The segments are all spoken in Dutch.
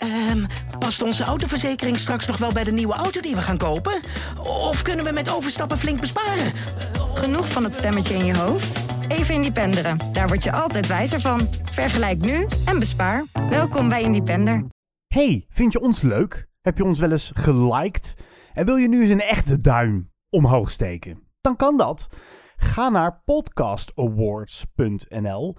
Ehm, past onze autoverzekering straks nog wel bij de nieuwe auto die we gaan kopen? Of kunnen we met overstappen flink besparen? Genoeg van het stemmetje in je hoofd? Even Independeren. Daar word je altijd wijzer van. Vergelijk nu en bespaar. Welkom bij Independer. Hey, vind je ons leuk? Heb je ons wel eens geliked? En wil je nu eens een echte duim omhoog steken? Dan kan dat. Ga naar podcastawards.nl,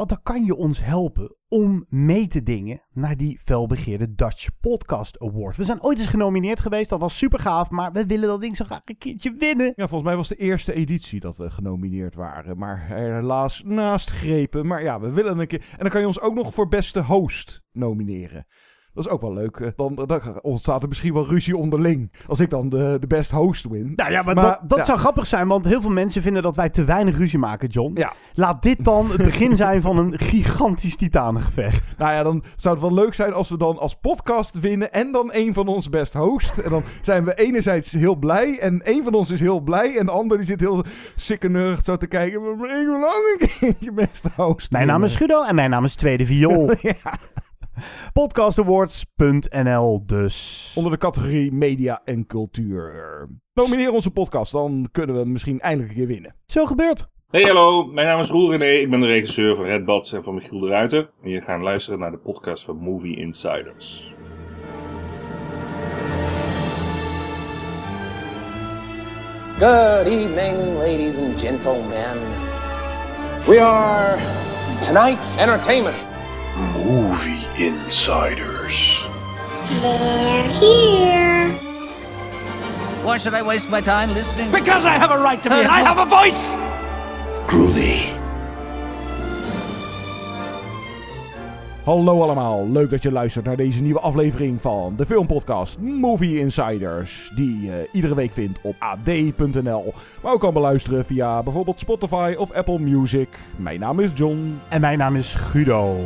want dan kan je ons helpen om mee te dingen naar die felbegeerde Dutch Podcast Award. We zijn ooit eens genomineerd geweest, dat was super gaaf, maar we willen dat ding zo graag een keertje winnen. Ja, volgens mij was de eerste editie dat we genomineerd waren. Maar helaas naast grepen. Maar ja, we willen een keer. En dan kan je ons ook nog voor beste host nomineren. Dat is ook wel leuk. Eh, Dan, dan ontstaat er misschien wel ruzie onderling. Als ik dan de, de best host win. Nou ja, maar, Maar, dat, dat ja. zou grappig zijn, want heel veel mensen vinden dat wij te weinig ruzie maken, John. Ja. Laat dit dan het begin zijn van een gigantisch titanengevecht. Nou ja, dan zou het wel leuk zijn als we dan als podcast winnen. En dan een van ons best host. En dan zijn we enerzijds heel blij. En een van ons is heel blij. En de ander die zit heel sikkeneurig zo te kijken. Maar ik wil ook een keertje best host. Mijn naam is Guido en mijn naam is Tweede Viool. Podcastawards.nl dus. Onder de categorie media en cultuur. Nomineer onze podcast, dan kunnen we hem misschien eindelijk een keer winnen. Zo gebeurt. Hey hallo, mijn naam is Roel René, ik ben de regisseur van Red Bats en van Michiel de Ruiter. En je gaat luisteren naar de podcast van Movie Insiders. Good evening, ladies and gentlemen. We are tonight's entertainment. Movie Insiders. Why should I waste my time listening? Because I have a right to be. I have a voice. Groovy. Hallo allemaal, leuk dat je luistert naar deze nieuwe aflevering van de filmpodcast Movie Insiders. Die je iedere week vindt op ad.nl. Maar ook kan beluisteren via bijvoorbeeld Spotify of Apple Music. Mijn naam is John. En mijn naam is Guido.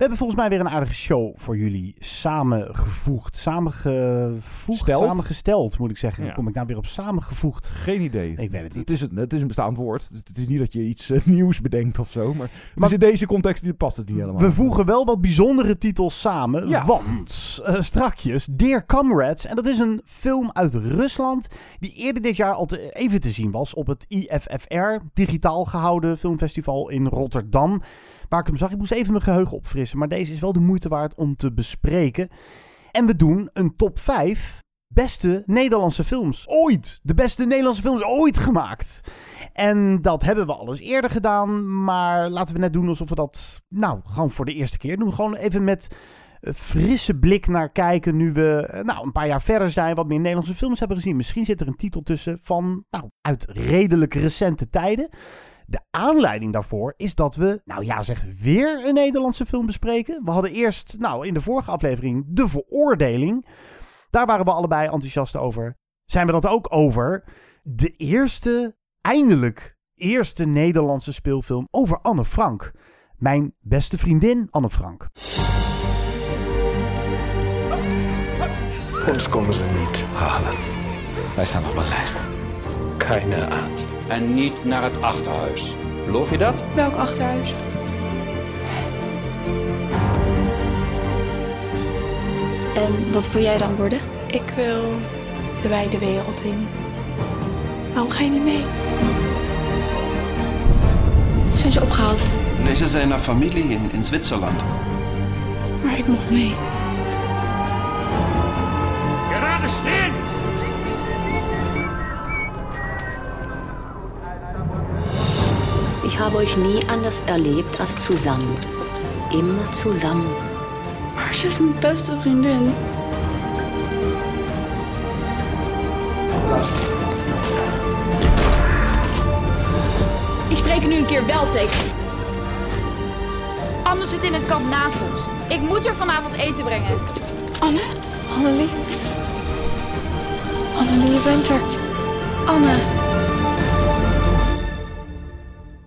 We hebben volgens mij weer een aardige show voor jullie samengevoegd. Samengevoegd? Steld? Samengesteld, moet ik zeggen. Ja. Kom ik nou weer op samengevoegd? Geen idee. Ik weet het niet. Het is, een, het is een bestaand woord. Het is niet dat je iets eh, nieuws bedenkt of zo. Maar, het Maar- is in deze context die- past het niet helemaal. We voegen wel wat bijzondere titels samen, Ja. want eh, strakjes Dear Comrades, en dat is een film uit Rusland die eerder dit jaar al te- even te zien was op het IFFR, digitaal gehouden filmfestival in Rotterdam, waar ik hem zag. Ik moest even mijn geheugen opfrissen, maar deze is wel de moeite waard om te bespreken. En we doen een top 5 beste Nederlandse films ooit. De beste Nederlandse films ooit gemaakt. En dat hebben we al eens eerder gedaan. Maar laten we net doen alsof we dat nou gewoon voor de eerste keer doen. Gewoon even met een frisse blik naar kijken. Nu we eh, nou, een paar jaar verder zijn. Wat meer Nederlandse films hebben gezien. Misschien zit er een titel tussen van nou, uit redelijk recente tijden. De aanleiding daarvoor is dat we, nou ja, zeg weer een Nederlandse film bespreken. We hadden eerst, nou, in de vorige aflevering De Veroordeling. Daar waren we allebei enthousiast over. Zijn we dat ook over de eerste, eindelijk eerste Nederlandse speelfilm over Anne Frank. Mijn beste vriendin Anne Frank. Ons komen ze niet halen. Wij staan op een lijst. Keine angst. En niet naar het achterhuis. Geloof je dat? Welk achterhuis? En wat wil jij dan worden? Ik wil de wijde wereld in. Waarom ga je niet mee? Zijn ze opgehaald? Deze zijn naar familie in, in Zwitserland. Maar ik mocht mee. Gerade stehen. Ich habe euch nie anders erlebt als zusammen. Immer zusammen. Maar ze is mijn beste vriendin. Ik spreek nu een keer wel tegen. Anne zit in het kamp naast ons. Ik moet er vanavond eten brengen. Anne? Annelie? Annelie, je bent er. Anne.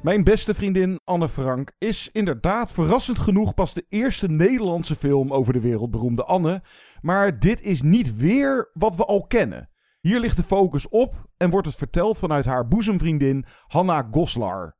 Mijn beste vriendin Anne Frank is inderdaad verrassend genoeg pas de eerste Nederlandse film over de wereldberoemde Anne. Maar dit is niet weer wat we al kennen. Hier ligt de focus op en wordt het verteld vanuit haar boezemvriendin Hanna Goslar.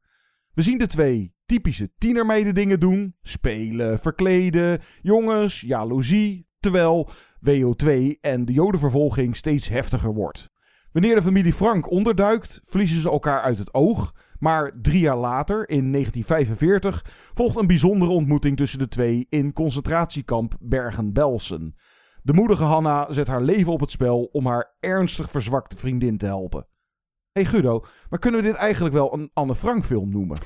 We zien de twee typische tienermeiden dingen doen. Spelen, verkleden, jongens, jaloezie. Terwijl WO2 en de jodenvervolging steeds heftiger wordt. Wanneer de familie Frank onderduikt, verliezen ze elkaar uit het oog. Maar drie jaar later, in 1945, volgt een bijzondere ontmoeting tussen de twee in concentratiekamp Bergen-Belsen. De moedige Hanna zet haar leven op het spel om haar ernstig verzwakte vriendin te helpen. hey Guido, maar kunnen we dit eigenlijk wel een Anne Frank film noemen?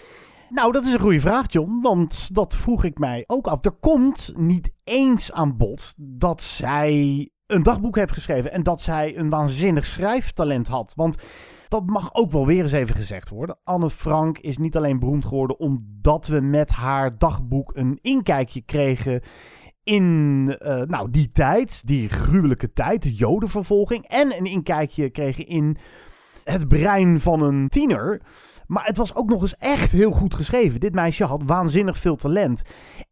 Nou, dat is een goede vraag, John. Want dat vroeg ik mij ook af. Er komt niet eens aan bod dat zij een dagboek heeft geschreven. En dat zij een waanzinnig schrijftalent had. Want dat mag ook wel weer eens even gezegd worden. Anne Frank is niet alleen beroemd geworden omdat we met haar dagboek een inkijkje kregen in uh, nou, die tijd, die gruwelijke tijd, de jodenvervolging. En een inkijkje kregen in het brein van een tiener. Maar het was ook nog eens echt heel goed geschreven. Dit meisje had waanzinnig veel talent.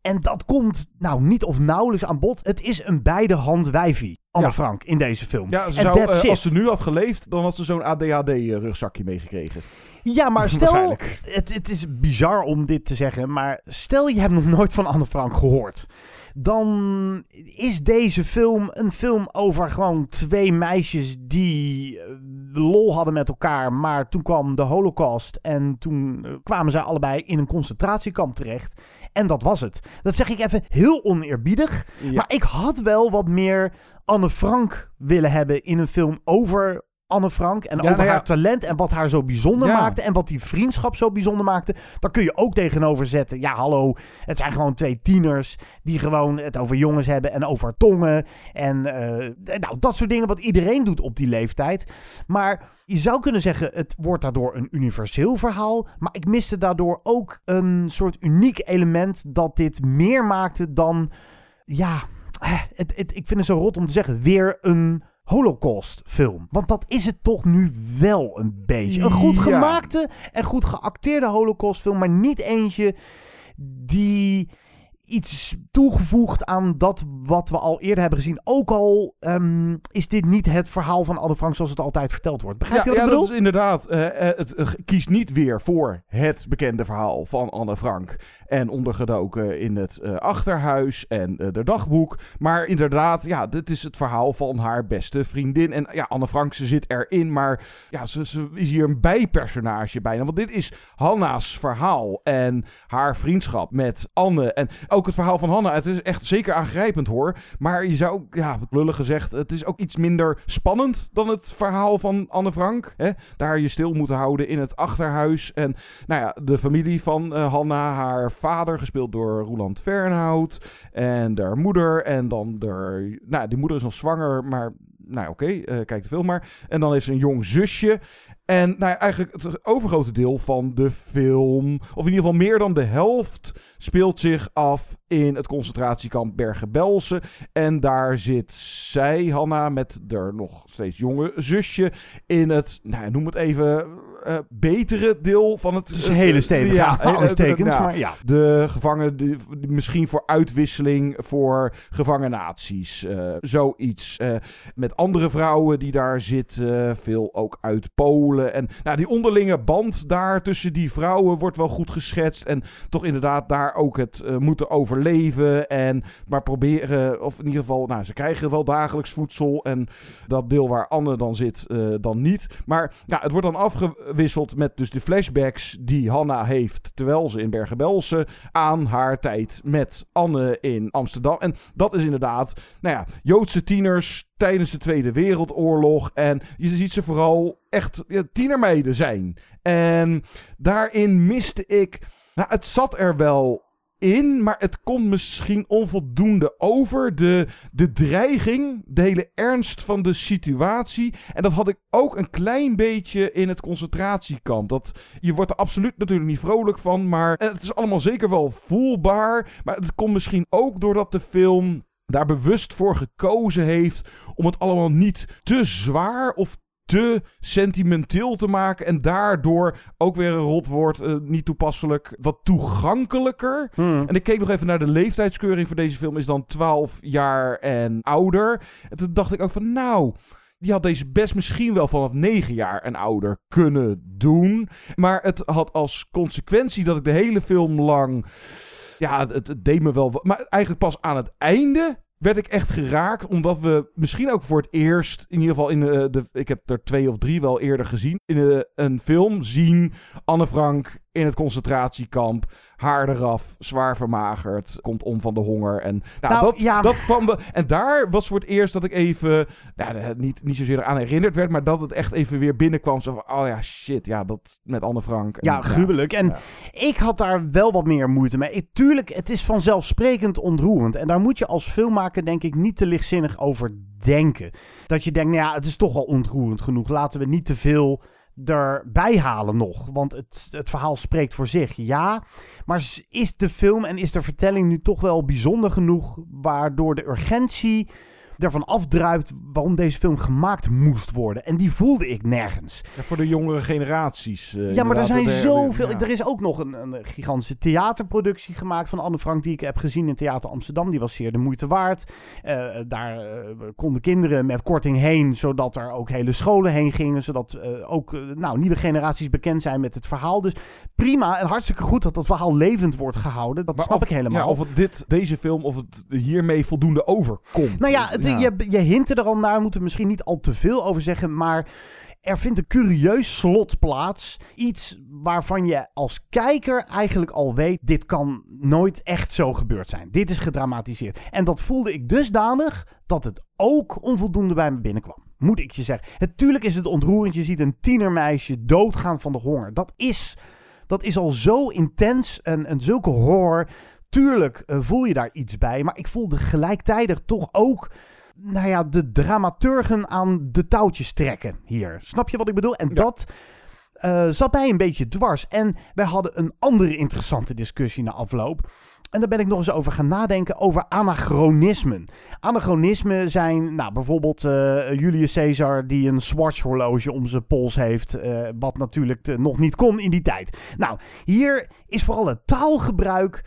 En dat komt nou niet of nauwelijks aan bod. Het is een beide hand wijfie. Anne Ja. Frank in deze film. Ja, ze zou, eh, als ze nu had geleefd, dan had ze zo'n ADHD-rugzakje meegekregen. Ja, maar stel, het, het is bizar om dit te zeggen, maar stel je hebt nog nooit van Anne Frank gehoord. Dan is deze film een film over gewoon twee meisjes die eh, lol hadden met elkaar. Maar toen kwam de holocaust en toen eh, kwamen zij allebei in een concentratiekamp terecht. En dat was het. Dat zeg ik even heel oneerbiedig. Maar ik had wel wat meer Anne Frank willen hebben in een film over Anne Frank. En Ja, over nou ja. haar talent en wat haar zo bijzonder Ja. maakte. En wat die vriendschap zo bijzonder maakte. Dan kun je ook tegenover zetten. Ja, hallo. Het zijn gewoon twee tieners. Die gewoon het over jongens hebben. En over tongen. En eh, nou, dat soort dingen wat iedereen doet op die leeftijd. Maar je zou kunnen zeggen. Het wordt daardoor een universeel verhaal. Maar ik miste daardoor ook een soort uniek element. Dat dit meer maakte dan. Ja, eh, het, het, ik vind het zo rot om te zeggen. Weer een. Holocaust-film. Want dat is het toch nu wel een beetje. Een goed gemaakte en goed geacteerde Holocaust-film, maar niet eentje die iets toegevoegd aan dat wat we al eerder hebben gezien. Ook al ehm, is dit niet het verhaal van Anne Frank zoals het altijd verteld wordt. Begrijp je ja, wat ja, ik bedoel? dat is inderdaad. eh, eh, het eh, kiest niet weer voor het bekende verhaal van Anne Frank. En ondergedoken in het achterhuis en de dagboek. Maar inderdaad, ja, dit is het verhaal van haar beste vriendin. En ja, Anne Frank, ze zit erin, maar ja, ze, ze is hier een bijpersonage bijna. Want dit is Hanna's verhaal en haar vriendschap met Anne. En ook het verhaal van Hanna. Het is echt zeker aangrijpend hoor. Maar je zou, ja, lullig gezegd, het is ook iets minder spannend dan het verhaal van Anne Frank. Hè? Daar je stil moeten houden in het achterhuis. En nou ja, de familie van eh, Hanna, haar vader, gespeeld door Roland Fernhout. En haar moeder. En dan de, nou, die moeder is nog zwanger, maar nou oké, eh, kijk de film maar. En dan heeft ze een jong zusje. En nou eigenlijk het overgrote deel van de film, of in ieder geval meer dan de helft, speelt zich af in het concentratiekamp Bergen-Belsen. En daar zit zij, Hanna, met haar nog steeds jonge zusje in het, nou noem het even, eh, betere deel van het... Het is een hele stevige ja, eh, ja. maar ja. De gevangenen, misschien voor uitwisseling voor gevangennaties, eh, zoiets. Eh, met andere vrouwen die daar zitten, veel ook uit Polen. En nou, die onderlinge band daar tussen die vrouwen wordt wel goed geschetst. En toch inderdaad daar ook het eh, moeten overleven. En maar proberen, of in ieder geval, nou, ze krijgen wel dagelijks voedsel. En dat deel waar Anne dan zit, eh, dan niet. Maar ja, het wordt dan afgewisseld met dus de flashbacks die Hanna heeft. Terwijl ze in Bergen-Belsen aan haar tijd met Anne in Amsterdam. En dat is inderdaad, nou ja, Joodse tieners tijdens de Tweede Wereldoorlog. En je ziet ze vooral echt ja, tienermeiden zijn. En daarin miste ik. Nou, het zat er wel in, maar het komt misschien onvoldoende over. De, de dreiging, de hele ernst van de situatie. En dat had ik ook een klein beetje in het concentratiekamp. Dat, je wordt er absoluut natuurlijk niet vrolijk van, maar het is allemaal zeker wel voelbaar. Maar het komt misschien ook doordat de film daar bewust voor gekozen heeft om het allemaal niet te zwaar of te sentimenteel te maken. En daardoor ook weer een rotwoord, eh, niet toepasselijk, wat toegankelijker. Hmm. En ik keek nog even naar de leeftijdskeuring voor deze film, is dan 12 jaar en ouder. En toen dacht ik ook van, nou, die had deze best misschien wel vanaf negen jaar en ouder kunnen doen. Maar het had als consequentie dat ik de hele film lang. Ja, het, het deed me wel. Maar eigenlijk pas aan het einde werd ik echt geraakt. Omdat we misschien ook voor het eerst, in ieder geval in de, de ik heb er twee of drie wel eerder gezien, in de- een film zien Anne Frank in het concentratiekamp. Haar eraf, zwaar vermagerd, komt om van de honger. En nou, Nou, dat, ja. dat kwam we. En daar was voor het eerst dat ik even, nou, niet, niet zozeer aan herinnerd werd, maar dat het echt even weer binnenkwam. Zo van, oh ja, shit, ja, dat met Anne Frank. En, Ja, gruwelijk. En ja. ik had daar wel wat meer moeite mee. Ik- tuurlijk, het is vanzelfsprekend ontroerend. En daar moet je als filmmaker denk ik niet te lichtzinnig over denken. Dat je denkt, nou ja, het is toch al ontroerend genoeg. Laten we niet te veel erbij halen nog. Want het, het verhaal spreekt voor zich. Ja, maar is de film en is de vertelling nu toch wel bijzonder genoeg... waardoor de urgentie ervan afdruipt waarom deze film gemaakt moest worden. En die voelde ik nergens. Ja, voor de jongere generaties. eh, Ja, maar er zijn er- zoveel. ja. Er is ook nog een, een gigantische theaterproductie gemaakt van Anne Frank, die ik heb gezien in Theater Amsterdam. Die was zeer de moeite waard. Eh, daar eh, konden kinderen met korting heen, zodat er ook hele scholen heen gingen. Zodat ook nou, nieuwe generaties bekend zijn met het verhaal. Dus prima en hartstikke goed dat dat verhaal levend wordt gehouden. Dat Maar snap of, ik helemaal. Ja, of het dit, deze film, of het hiermee voldoende overkomt. Nou ja, het, Je, je er al naar, we moeten misschien niet al te veel over zeggen, maar er vindt een curieus slot plaats. Iets waarvan je als kijker eigenlijk al weet, dit kan nooit echt zo gebeurd zijn. Dit is gedramatiseerd. En dat voelde ik dusdanig dat het ook onvoldoende bij me binnenkwam. Moet ik je zeggen. Natuurlijk is het ontroerend. Je ziet een tienermeisje doodgaan van de honger. Dat is, dat is al zo intens en, en zulke horror. Tuurlijk eh, voel je daar iets bij. Maar ik voelde gelijktijdig toch ook nou ja, de dramaturgen aan de touwtjes trekken hier. Snap je wat ik bedoel? En dat eh, zat mij een beetje dwars. En wij hadden een andere interessante discussie na afloop. En daar ben ik nog eens over gaan nadenken over anachronismen. Anachronismen zijn nou, bijvoorbeeld eh, Julius Caesar die een Swatch horloge om zijn pols heeft. eh, wat natuurlijk nog niet kon in die tijd. Nou, hier is vooral het taalgebruik.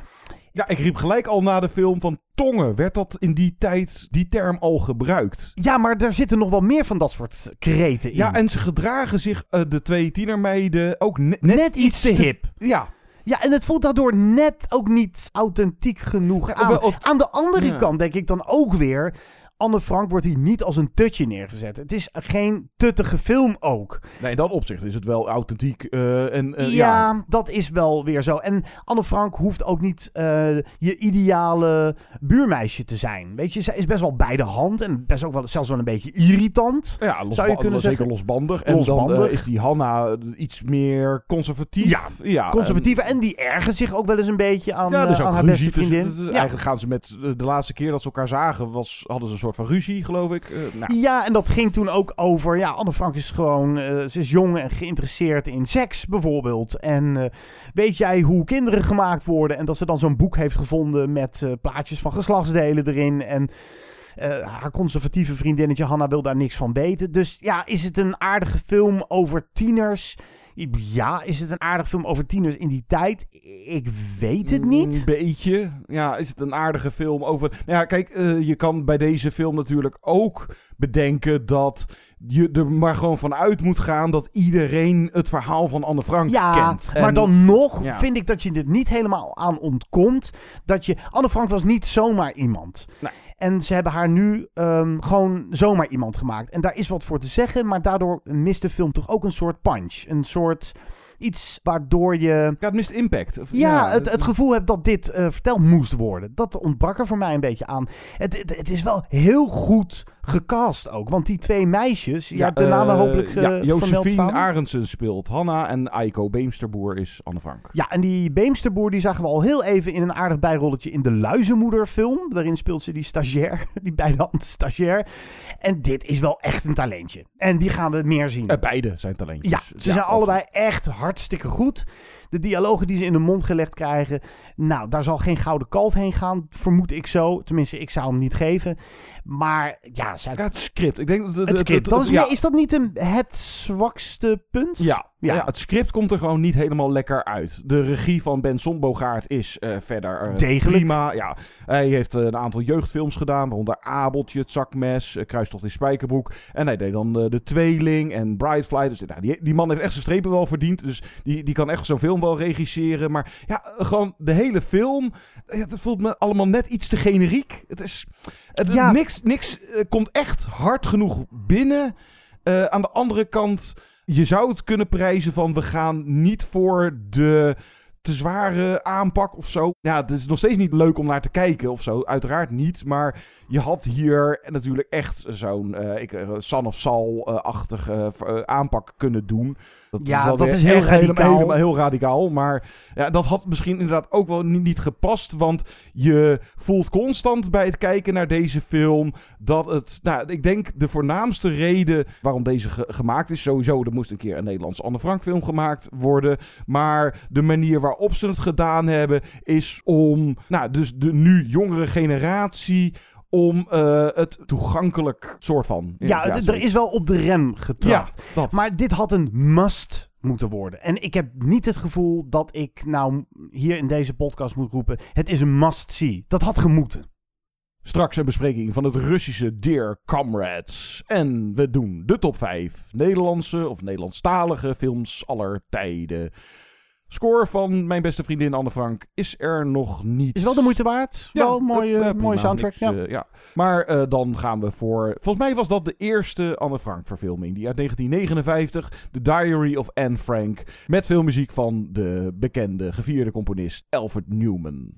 Ja, ik riep gelijk al na de film van tongen. Werd dat in die tijd, die term al gebruikt? Ja, maar er zitten nog wel meer van dat soort kreten in. Ja, en ze gedragen zich, eh, de twee tienermeiden, ook ne- net, net iets te hip. Ja. Ja, en het voelt daardoor net ook niet authentiek genoeg aan. Aan de andere Ja. kant denk ik dan ook weer... Anne Frank wordt hier niet als een tutje neergezet. Het is geen tuttige film ook. Nee, in dat opzicht is het wel authentiek. eh, en, eh, ja, ja. dat is wel weer zo. En Anne Frank hoeft ook niet eh, je ideale buurmeisje te zijn. Weet je, zij is best wel bij de hand. En best ook wel, zelfs wel een beetje irritant. Ja, losba- zou je kunnen zeker zeggen. losbandig. En Losbandig. dan is die Hanna iets meer conservatief. Ja, ja Conservatieve. En, die ergert zich ook wel eens een beetje aan, Ja, dus aan haar beste tussen- vriendin. Ja. Eigenlijk gaan ze met de laatste keer dat ze elkaar zagen, was, hadden ze een soort van ruzie, geloof ik. Eh, nou, Ja, en dat ging toen ook over. Ja, Anne Frank is gewoon. eh, ze is jong en geïnteresseerd in seks, bijvoorbeeld. En eh, weet jij hoe kinderen gemaakt worden? En dat ze dan zo'n boek heeft gevonden met plaatjes van geslachtsdelen erin. En. haar conservatieve vriendinnetje Hanna wil daar niks van weten. Dus ja, is het een aardige film over tieners? Ja, is het een aardige film over tieners in die tijd? Ik weet het niet. Een beetje. Ja, is het een aardige film over... Nou ja, kijk, eh, je kan bij deze film natuurlijk ook bedenken dat je er maar gewoon vanuit moet gaan dat iedereen het verhaal van Anne Frank Ja, kent. maar En- dan nog ja. vind ik dat je er niet helemaal aan ontkomt. Dat je. Anne Frank was niet zomaar iemand. Nee. En ze hebben haar nu ehm, gewoon zomaar iemand gemaakt. En daar is wat voor te zeggen, maar daardoor mist de film toch ook een soort punch. Een soort iets waardoor je. Ja, het mist impact. Of- Ja, het, het gevoel hebt dat dit eh, verteld moest worden. Dat ontbrak er voor mij een beetje aan. Het, het, het is wel heel goed gecast ook. Want die twee meisjes, ja, de namen eh, hopelijk ja, eh Josephine. Arendsen speelt Hanna en Aiko Beemsterboer is Anne Frank. Ja, en die Beemsterboer die zagen we al heel even in een aardig bijrolletje in de Luizenmoeder film. Daarin speelt ze die stagiair, die bijhand stagiair. En dit is wel echt een talentje. En die gaan we meer zien. Beide zijn talentjes. Ja, ze zijn allebei echt hartstikke goed. De dialogen die ze in de mond gelegd krijgen. Nou, daar zal geen gouden kalf heen gaan, vermoed ik zo. Tenminste, ik zou hem niet geven. Maar ja, zij... Ja, het script. Ik denk dat het, het script. het- Dan is, ja. is dat niet een, het zwakste punt? Ja, Ja. Ja. het script komt er gewoon niet helemaal lekker uit. De regie van Ben Sombogaard is eh, verder eh, Degelijk. prima. Ja, hij heeft eh, een aantal jeugdfilms gedaan, waaronder Abeltje, Het Zakmes, Kruistocht in Spijkerbroek. En hij deed dan De Tweeling en Brightfly. Dus nou, die, die man heeft echt zijn strepen wel verdiend. Dus die, die kan echt zo'n wel regisseren. Maar ja, gewoon de hele film, het voelt me allemaal net iets te generiek. Het is... Het, Ja. Niks, niks eh, komt echt hard genoeg binnen. Eh, aan de andere kant, je zou het kunnen prijzen van we gaan niet voor de te zware aanpak of zo. Ja, het is nog steeds niet leuk om naar te kijken of zo. Uiteraard niet. Maar je had hier natuurlijk echt zo'n ik, eh, Son of Saul-achtige eh, aanpak kunnen doen. Dat Ja, wel dat weer is heel radicaal. helemaal heel radicaal. Maar ja, dat had misschien inderdaad ook wel niet, niet gepast. Want je voelt constant bij het kijken naar deze film dat het. Nou, ik denk de voornaamste reden waarom deze ge- gemaakt is. Sowieso, er moest een keer een Nederlandse Anne Frank film gemaakt worden. Maar de manier waarop ze het gedaan hebben is om. Nou, dus de nu jongere generatie. Om eh, het toegankelijk soort van. Ja, er is wel op de rem getrapt. Ja. Maar dit had een must moeten worden. En ik heb niet het gevoel dat ik nou hier in deze podcast moet roepen... het is een must-see. Dat had gemoeten. Straks een bespreking van het Russische Dear Comrades. En we doen de top 5 Nederlandse of Nederlandstalige films aller tijden. Score van mijn beste vriendin Anne Frank is er nog niet. Is wel de moeite waard. wel een mooie, eh, mooie soundtrack. niks, ja. eh, ja. Maar eh, dan gaan we voor... Volgens mij was dat de eerste Anne Frank verfilming. Die uit 1959. The Diary of Anne Frank. Met veel muziek van de bekende gevierde componist Alfred Newman.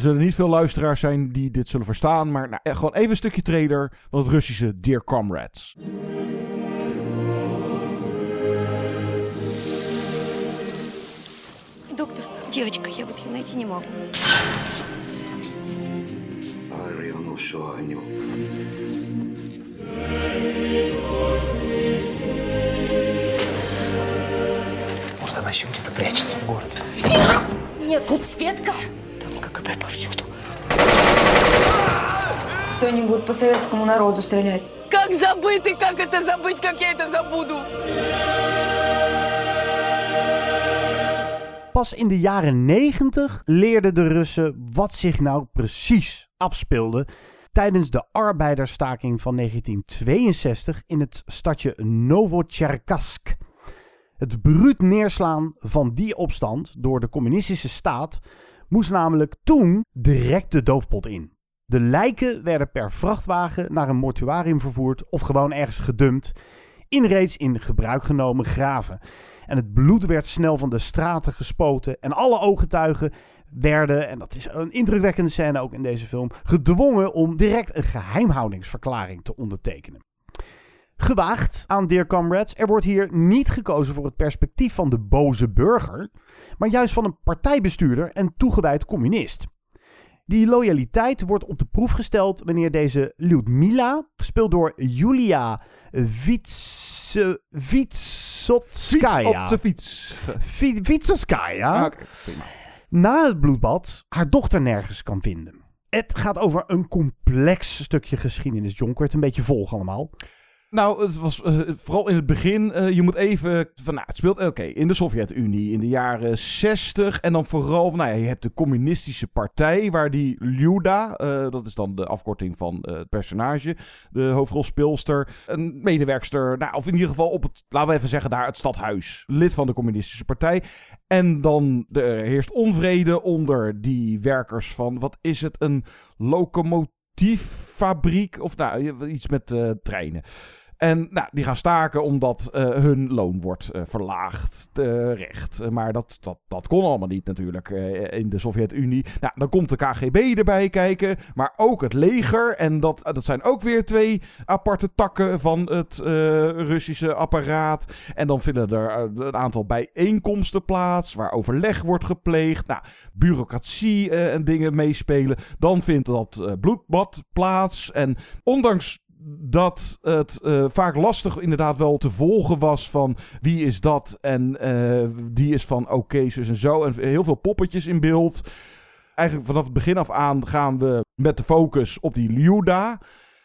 zullen niet veel luisteraars zijn die dit zullen verstaan. Maar nou, eh, gewoon even een stukje trailer van het Russische Dear Comrades. Доктор, девочка, я вот ее найти не могу. Говорил, все о нем. Может, она еще где-то прячется в городе. Нет, тут Светка. Там КГБ повсюду. Кто-нибудь по советскому народу стрелять. Как забыть и как это забыть, как я это забуду? Pas in de jaren 90 leerden de Russen wat zich nou precies afspeelde tijdens de arbeidersstaking van 1962 in het stadje Novotcherkassk. Het bruut neerslaan van die opstand door de communistische staat moest namelijk toen direct de doofpot in. De lijken werden per vrachtwagen naar een mortuarium vervoerd of gewoon ergens gedumpt in reeds in gebruik genomen graven. En het bloed werd snel van de straten gespoten en alle ooggetuigen werden, en dat is een indrukwekkende scène ook in deze film, gedwongen om direct een geheimhoudingsverklaring te ondertekenen. Gewaagd aan Dear Comrades, er wordt hier niet gekozen voor het perspectief van de boze burger, maar juist van een partijbestuurder en toegewijd communist. Die loyaliteit wordt op de proef gesteld wanneer deze Lyudmila, gespeeld door Julia Vitse- Vitsotskaya. Fiets op de fiets. Vitsotskaya. Ah. Na het bloedbad haar dochter nergens kan vinden. Het gaat over een complex stukje geschiedenis. John, kun je het een beetje volgen allemaal? Nou, het was eh, vooral in het begin. eh, je moet even. Van, nou, het speelt oké in de Sovjet-Unie in de jaren 60. En dan vooral. Nou ja, je hebt de Communistische Partij. Waar die Lyuda. eh, dat is dan de afkorting van eh, het personage. De hoofdrolspeelster. Een medewerkster. Nou, of in ieder geval op het. Laten we even zeggen daar. Het stadhuis. Lid van de Communistische Partij. En dan de, er heerst onvrede onder die werkers van. Wat is het? Een locomotieffabriek. Of nou, iets met eh, treinen. En nou, die gaan staken omdat eh, hun loon wordt eh, verlaagd. Terecht. Maar dat, dat, dat kon allemaal niet natuurlijk eh, in de Sovjet-Unie. Nou, dan komt de KGB erbij kijken. Maar ook het leger. En dat, dat zijn ook weer twee aparte takken van het Russische apparaat. En dan vinden er een aantal bijeenkomsten plaats. Waar overleg wordt gepleegd. Nou, bureaucratie en dingen meespelen. Dan vindt dat bloedbad plaats. En ondanks dat het eh, vaak lastig inderdaad wel te volgen was van wie is dat en eh, die is van oké, zus en zo. En heel veel poppetjes in beeld. Eigenlijk vanaf het begin af aan gaan we met de focus op die Liuda.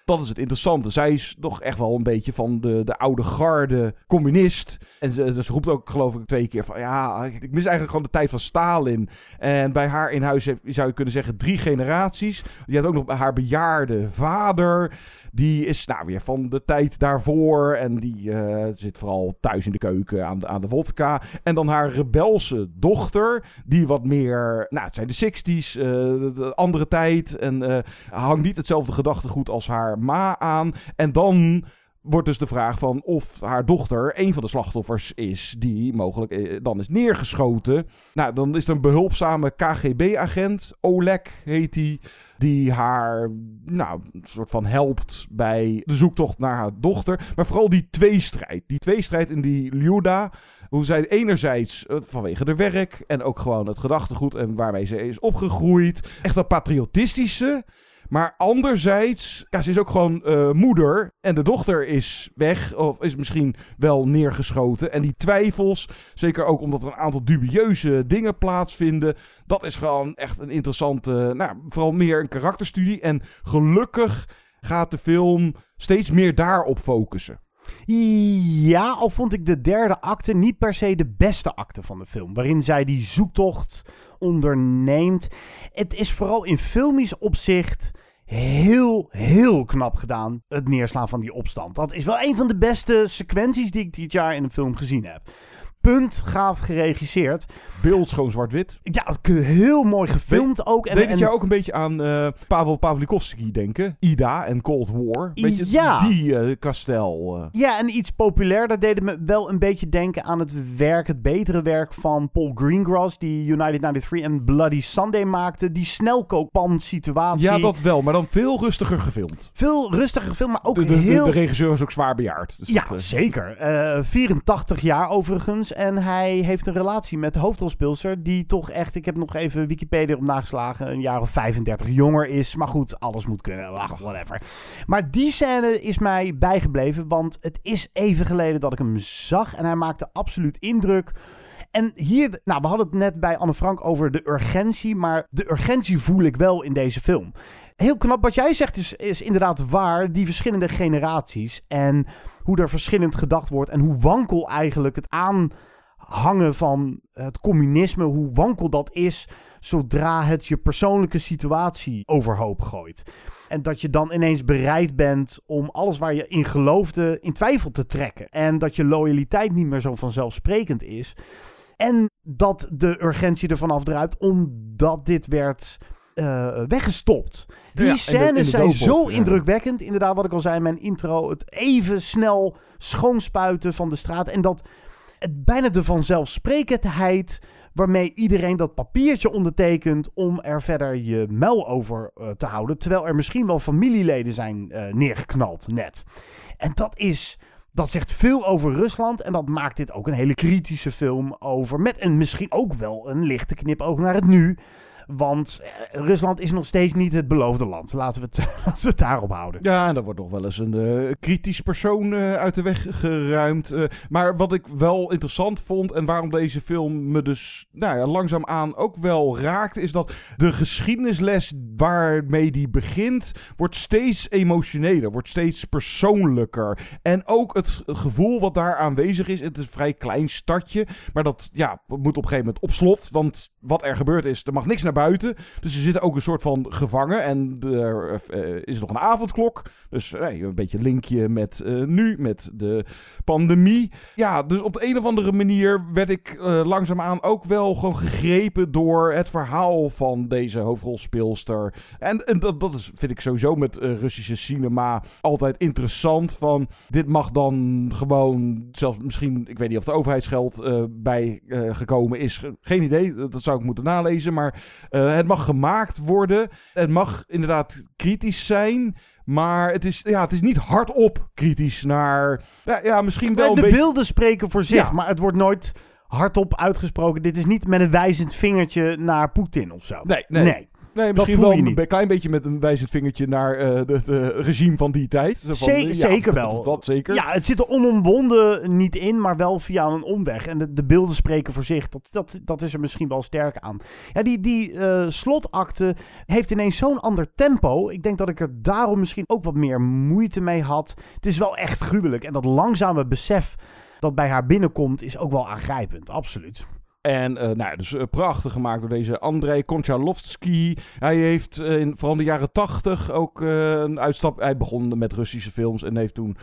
Dat is het interessante. Zij is nog echt wel een beetje van de, de oude garde communist. En ze, ze roept ook geloof ik twee keer van... Ja, ik mis eigenlijk gewoon de tijd van Stalin. En bij haar in huis zou je kunnen zeggen drie generaties. Je hebt ook nog haar bejaarde vader. Die is nou weer van de tijd daarvoor. En die eh, zit vooral thuis in de keuken aan de, aan de wodka. En dan haar rebelse dochter. Die wat meer. Nou, het zijn de 60s. eh, de andere tijd. En eh, hangt niet hetzelfde gedachtegoed als haar ma aan. En dan wordt dus de vraag van of haar dochter een van de slachtoffers is die mogelijk eh, dan is neergeschoten. Nou, dan is er een behulpzame KGB-agent, Oleg heet die, die haar, nou, een soort van helpt bij de zoektocht naar haar dochter. Maar vooral die tweestrijd, die tweestrijd in die Lyuda, hoe zij enerzijds eh, vanwege haar werk en ook gewoon het gedachtegoed en waarmee ze is opgegroeid, echt dat patriotistische. Maar anderzijds, ja, ze is ook gewoon eh, moeder. En de dochter is weg. Of is misschien wel neergeschoten. En die twijfels, zeker ook omdat er een aantal dubieuze dingen plaatsvinden. Dat is gewoon echt een interessante, nou, vooral meer een karakterstudie. En gelukkig gaat de film steeds meer daarop focussen. Ja, al vond ik de derde acte niet per se de beste acte van de film. Waarin zij die zoektocht onderneemt. Het is vooral in filmisch opzicht heel, heel knap gedaan. Het neerslaan van die opstand. Dat is wel een van de beste sequenties die ik dit jaar in een film gezien heb. Punt gaaf geregisseerd. Beeld schoon zwart-wit. Ja, heel mooi gefilmd ook. Deed het jou ook een beetje aan eh, Pavel Pavlikovsky denken? Ida en Cold War. Beetje Ja. Die eh, kastel. eh. Ja, en iets populairder deed het me wel een beetje denken aan het werk, het betere werk van Paul Greengrass, die United 93 en Bloody Sunday maakte. Die snelkookpan situatie. Ja, dat wel, maar dan veel rustiger gefilmd. Veel rustiger gefilmd, maar ook De, de, heel... de regisseur is ook zwaar bejaard. Dus ja, dat, zeker. Eh, 84 jaar overigens. En hij heeft een relatie met de hoofdrolspeelster. Die toch echt, ik heb nog even Wikipedia op nageslagen. Een jaar of 35 jonger is. Maar goed, alles moet kunnen. Ach, whatever. Maar die scène is mij bijgebleven. Want het is even geleden dat ik hem zag. En hij maakte absoluut indruk. En hier, nou, we hadden het net bij Anne Frank over de urgentie. Maar de urgentie voel ik wel in deze film. Heel knap. Wat jij zegt is, is inderdaad waar. Die verschillende generaties. En hoe er verschillend gedacht wordt. En hoe wankel eigenlijk het aanhangen van het communisme. Hoe wankel dat is. Zodra het je persoonlijke situatie overhoop gooit. En dat je dan ineens bereid bent om alles waar je in geloofde in twijfel te trekken. En dat je loyaliteit niet meer zo vanzelfsprekend is. En dat de urgentie ervan afdruipt omdat dit werd eh, weggestopt. Die Ja, de- scènes de zijn zo ja. indrukwekkend. Inderdaad, wat ik al zei in mijn intro. Het even snel schoonspuiten van de straat. En dat het bijna de vanzelfsprekendheid waarmee iedereen dat papiertje ondertekent om er verder je muil over eh, te houden. Terwijl er misschien wel familieleden zijn eh, neergeknald net. En dat is... Dat zegt veel over Rusland en dat maakt dit ook een hele kritische film over. Met een misschien ook wel een lichte knipoog naar het nu. Want eh, Rusland is nog steeds niet het beloofde land. Laten we het, laten we het daarop houden. Ja, en daar wordt nog wel eens een uh, kritisch persoon uh, uit de weg geruimd. Maar wat ik wel interessant vond en waarom deze film me dus nou ja, langzaamaan ook wel raakt, is dat de geschiedenisles waarmee die begint, wordt steeds emotioneler, wordt steeds persoonlijker. En ook het gevoel wat daar aanwezig is, het is een vrij klein stadje, maar dat ja, moet op een gegeven moment op slot, want wat er gebeurt is, er mag niks naar buiten. Dus ze zitten ook een soort van gevangen en er uh, is nog een avondklok. Dus uh, een beetje linkje met uh, nu, met de pandemie. Ja, dus op de een of andere manier werd ik langzaamaan ook wel gewoon gegrepen door het verhaal van deze hoofdrolspeelster. En, dat, dat is, vind ik sowieso met Russische cinema altijd interessant. Van dit mag dan gewoon, zelfs misschien, ik weet niet of de overheidsgeld bij gekomen is. Geen idee, dat zou ik moeten nalezen. Maar uh, het mag gemaakt worden. Het mag inderdaad kritisch zijn. Maar het is, ja, het is niet hardop kritisch naar. Ja, ja misschien wel. de een beetje... beelden spreken voor zich, ja. maar het wordt nooit hardop uitgesproken. Dit is niet met een wijzend vingertje naar Poetin of zo. Nee, nee. nee. Nee, misschien wel een klein beetje met een wijzend vingertje naar uh, het regime van die tijd. Zo van, ja, zeker wel. Dat zeker. Ja, het zit er onomwonden niet in, maar wel via een omweg. En de, de beelden spreken voor zich. Dat, dat, dat is er misschien wel sterk aan. Ja, die, die uh, slotakte heeft ineens zo'n ander tempo. Ik denk dat ik er daarom misschien ook wat meer moeite mee had. Het is wel echt gruwelijk. En dat langzame besef dat bij haar binnenkomt is ook wel aangrijpend. Absoluut. En uh, nou, dus uh, prachtig gemaakt door deze Andrei Konchalovsky. Hij heeft uh, in vooral in de jaren tachtig ook een uitstap. Hij begon met Russische films en heeft toen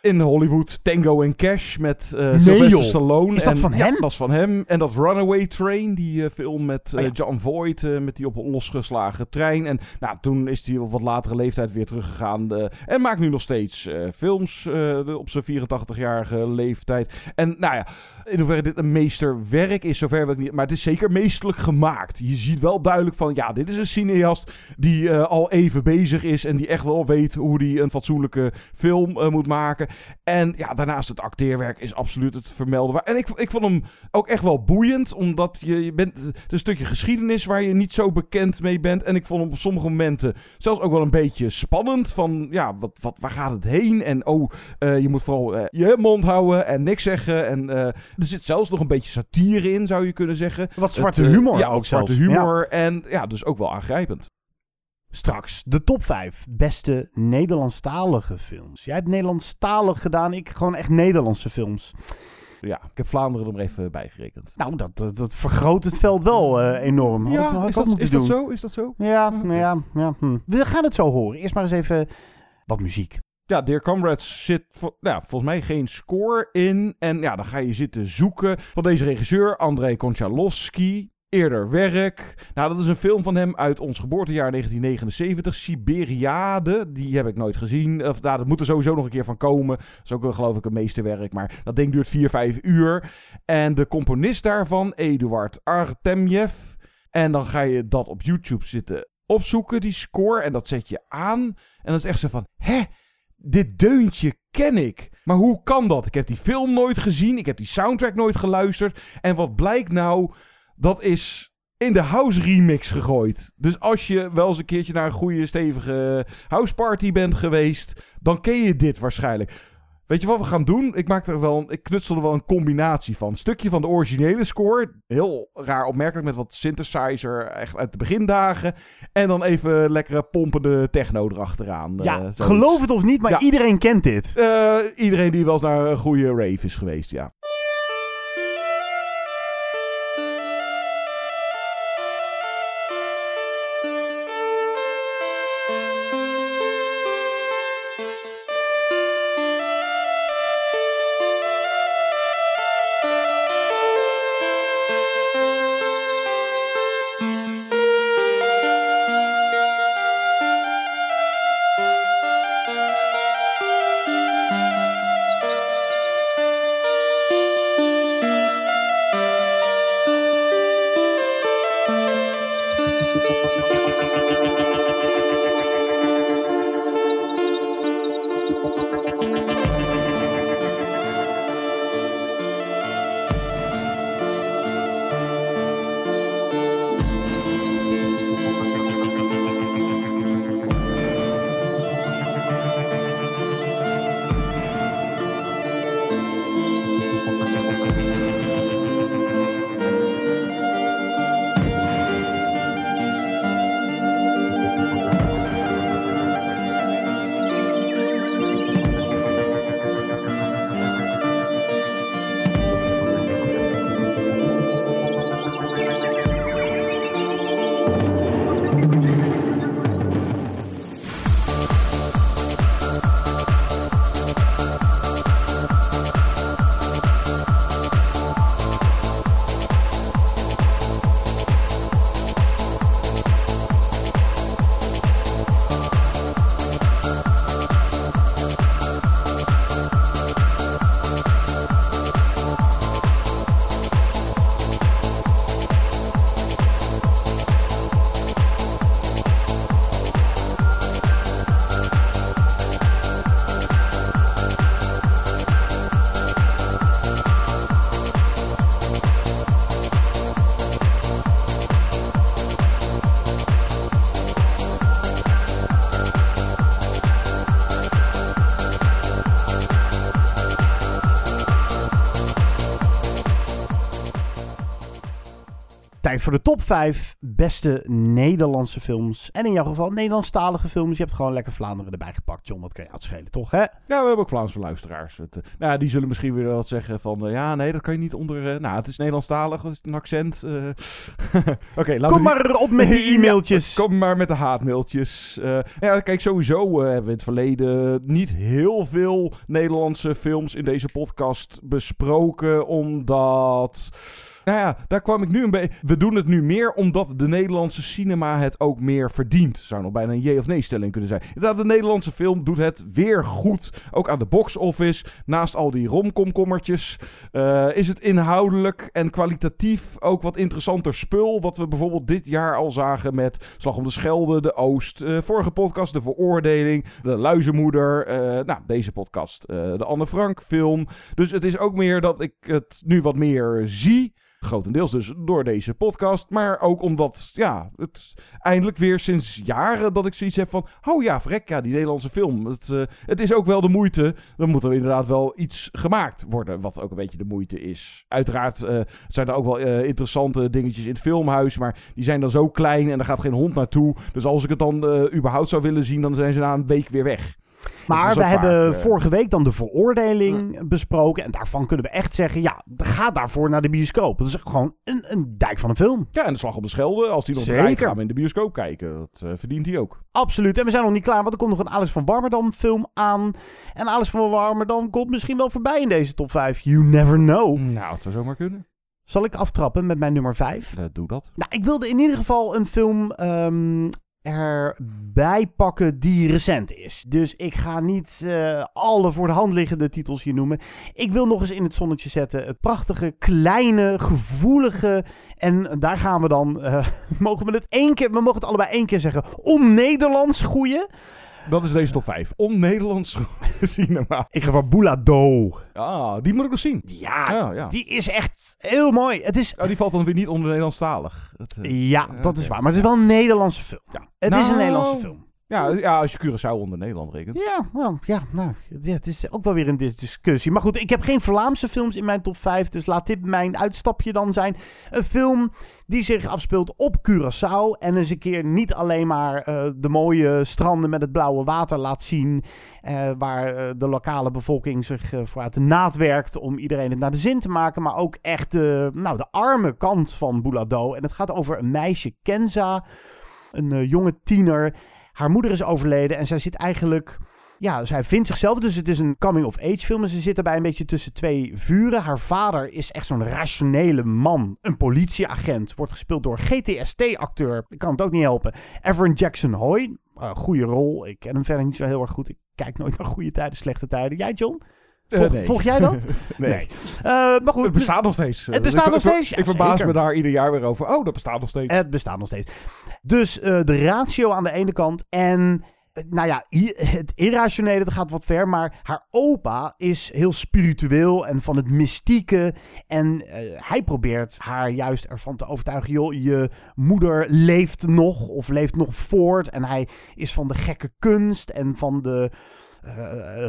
in Hollywood Tango and Cash met uh, nee, Sylvester joh. Stallone. Is dat en, van hem? Ja, dat is van hem. En dat Runaway Train, die uh, film met uh, Oh, ja. John Voight, met die op losgeslagen trein. En nou, toen is hij op wat latere leeftijd weer teruggegaan. en maakt nu nog steeds films op zijn 84-jarige leeftijd. En nou ja, in hoeverre dit een meesterwerk is, zover wil ik niet. Maar het is zeker meesterlijk gemaakt. Je ziet wel duidelijk van, ja, dit is een cineast die uh, al even bezig is. En die echt wel weet hoe hij een fatsoenlijke film uh, moet maken. En ja, daarnaast het acteerwerk is absoluut het vermelden. waar- En ik, ik vond hem ook echt wel boeiend. Omdat je, je bent het een stukje geschiedenis waar je niet zo bekend mee bent. En ik vond hem op sommige momenten zelfs ook wel een beetje spannend. Van ja, wat, wat, waar gaat het heen? En oh, uh, je moet vooral je mond houden en niks zeggen. En er zit zelfs nog een beetje satire in, zou je kunnen zeggen. Wat zwarte Het, uh, humor ja, ook zwarte zelfs. humor. En ja, dus ook wel aangrijpend. Straks de top 5 beste Nederlandstalige films. Jij hebt Nederlandstalig gedaan, ik gewoon echt Nederlandse films. Ja, ik heb Vlaanderen er maar even bijgerekend. Nou, dat, dat, dat vergroot het veld wel uh, enorm. Had Ja, is, dat, is dat zo? Is dat zo? Ja, nou ja, ja hm. we gaan het zo horen. Eerst maar eens even wat muziek. Ja, Dear Comrades zit nou, volgens mij geen score in. En ja, dan ga je zitten zoeken van deze regisseur, Andrei Konchalovsky. Eerder werk. Nou, dat is een film van hem uit ons geboortejaar 1979. Siberiade. Die heb ik nooit gezien. Of, nou, dat moet er sowieso nog een keer van komen. Dat is ook wel, geloof ik, een meesterwerk. Maar dat ding duurt 4, 5 uur. En de componist daarvan, Eduard Artemjev. En dan ga je dat op YouTube zitten opzoeken, die score. En dat zet je aan. En dan is echt zo van... Hè? Dit deuntje ken ik. Maar hoe kan dat? Ik heb die film nooit gezien. Ik heb die soundtrack nooit geluisterd. En wat blijkt nou? Dat is in de house remix gegooid. Dus als je wel eens een keertje naar een goede stevige house party bent geweest, dan ken je dit waarschijnlijk. Weet je wat we gaan doen? Ik maak er wel, een- ik knutsel er wel een combinatie van. Een stukje van de originele score, heel raar opmerkelijk met wat synthesizer, echt uit de begindagen, en dan even lekkere pompende techno erachteraan. Ja, eh, geloof het of niet, maar Ja. iedereen kent dit. Eh, iedereen die wel eens naar een goede rave is geweest, ja. Tijd voor de top 5 beste Nederlandse films. En in jouw geval Nederlandstalige films. Je hebt gewoon lekker Vlaanderen erbij gepakt. John, wat kan je uitschelen, toch? Hè? Ja, we hebben ook Vlaamse luisteraars. Het, uh, nou, die zullen misschien weer wat zeggen van... Uh, ja, nee, dat kan je niet onder... Uh, nou, het is Nederlandstalig, het is een accent. Oké, okay, laten Kom maar op met die e-mailtjes. Ja, kom maar met de haatmailtjes. ja, kijk, sowieso hebben we in het verleden niet heel veel Nederlandse films in deze podcast besproken. Omdat... Nou ja, daar kwam ik nu een beetje. We doen het nu meer omdat de Nederlandse cinema het ook meer verdient. Zou nog bijna een ja of nee stelling kunnen zijn. Dat de Nederlandse film doet het weer goed. Ook aan de box office. Naast al die romkomkommertjes. Uh, is het inhoudelijk en kwalitatief ook wat interessanter spul. Wat we bijvoorbeeld dit jaar al zagen met Slag om de Schelde, De Oost. Uh, vorige podcast, De Veroordeling. De Luizenmoeder. Uh, nou, deze podcast, de Anne Frank film. Dus het is ook meer dat ik het nu wat meer zie. Grotendeels dus door deze podcast. Maar ook omdat, ja, het eindelijk weer sinds jaren dat ik zoiets heb van... Oh ja, vrek, ja, die Nederlandse film. Het, uh, het is ook wel de moeite. Dan moet er inderdaad wel iets gemaakt worden, wat ook een beetje de moeite is. Uiteraard uh, zijn er ook wel uh, interessante dingetjes in het filmhuis. Maar die zijn dan zo klein en er gaat geen hond naartoe. Dus als ik het dan überhaupt zou willen zien, dan zijn ze na een week weer weg. Maar we hebben vaak, vorige week dan de veroordeling ja. besproken. En daarvan kunnen we echt zeggen, ja, ga daarvoor naar de bioscoop. Dat is gewoon een, een dijk van een film. Ja, en de Slag op de Schelde, als die nog draait, gaan we in de bioscoop kijken. Dat uh, verdient hij ook. Absoluut. En we zijn nog niet klaar, want er komt nog een Alex van Warmerdam film aan. En Alex van Warmerdam komt misschien wel voorbij in deze top 5. You never know. Nou, het zou zomaar kunnen. Zal ik aftrappen met mijn nummer 5? Uh, doe dat. Nou, ik wilde in ieder geval een film um, erbij pakken die recent is. Dus ik ga niet uh, alle voor de hand liggende titels hier noemen. Ik wil nog eens in het zonnetje zetten het prachtige, kleine, gevoelige en daar gaan we dan. Uh, mogen we het één keer, we mogen het allebei één keer zeggen. On-Nederlands goeie. Dat is deze top 5. On-Nederlands cinema. Ik ga voor Boulado. Ah, die moet ik nog zien. Ja, ja, ja. die is echt heel mooi. Het is... Oh, die valt dan weer niet onder Nederlandstalig. Het, uh, ja, dat okay. is waar. Maar het is wel een Nederlandse film. Ja. Het nou, is een Nederlandse film. Ja, ja, als je Curaçao onder Nederland rekent. Ja, well, ja nou, ja, het is ook wel weer een discussie. Maar goed, ik heb geen Vlaamse films in mijn top 5, dus laat dit mijn uitstapje dan zijn. Een film die zich afspeelt op Curaçao en eens een keer niet alleen maar uh, de mooie stranden met het blauwe water laat zien, uh, waar uh, de lokale bevolking zich voor uit de naad werkt om iedereen het naar de zin te maken, maar ook echt de, nou, de arme kant van Boulado. En het gaat over een meisje, Kenza, een jonge tiener. Haar moeder is overleden en zij zit eigenlijk. Ja, zij vindt zichzelf, dus het is een coming-of-age film. En ze zit daarbij een beetje tussen twee vuren. Haar vader is echt zo'n rationele man. Een politieagent. Wordt gespeeld door GTST-acteur. Ik kan het ook niet helpen. Everett Jackson Hoy. Uh, goede rol. Ik ken hem verder niet zo heel erg goed. Ik kijk nooit naar goede tijden, slechte tijden. Jij, John? Volg, uh, nee. volg jij dat? nee. nee. Uh, maar goed, het bestaat nog steeds. Het bestaat ik, nog steeds. Ik, ik verbaas zeker. me daar ieder jaar weer over. Oh, dat bestaat nog steeds. Het bestaat nog steeds. Dus uh, de ratio aan de ene kant en nou ja, het irrationele dat gaat wat ver, maar haar opa is heel spiritueel en van het mystieke. En hij probeert haar juist ervan te overtuigen, joh, je moeder leeft nog of leeft nog voort. En hij is van de gekke kunst en van de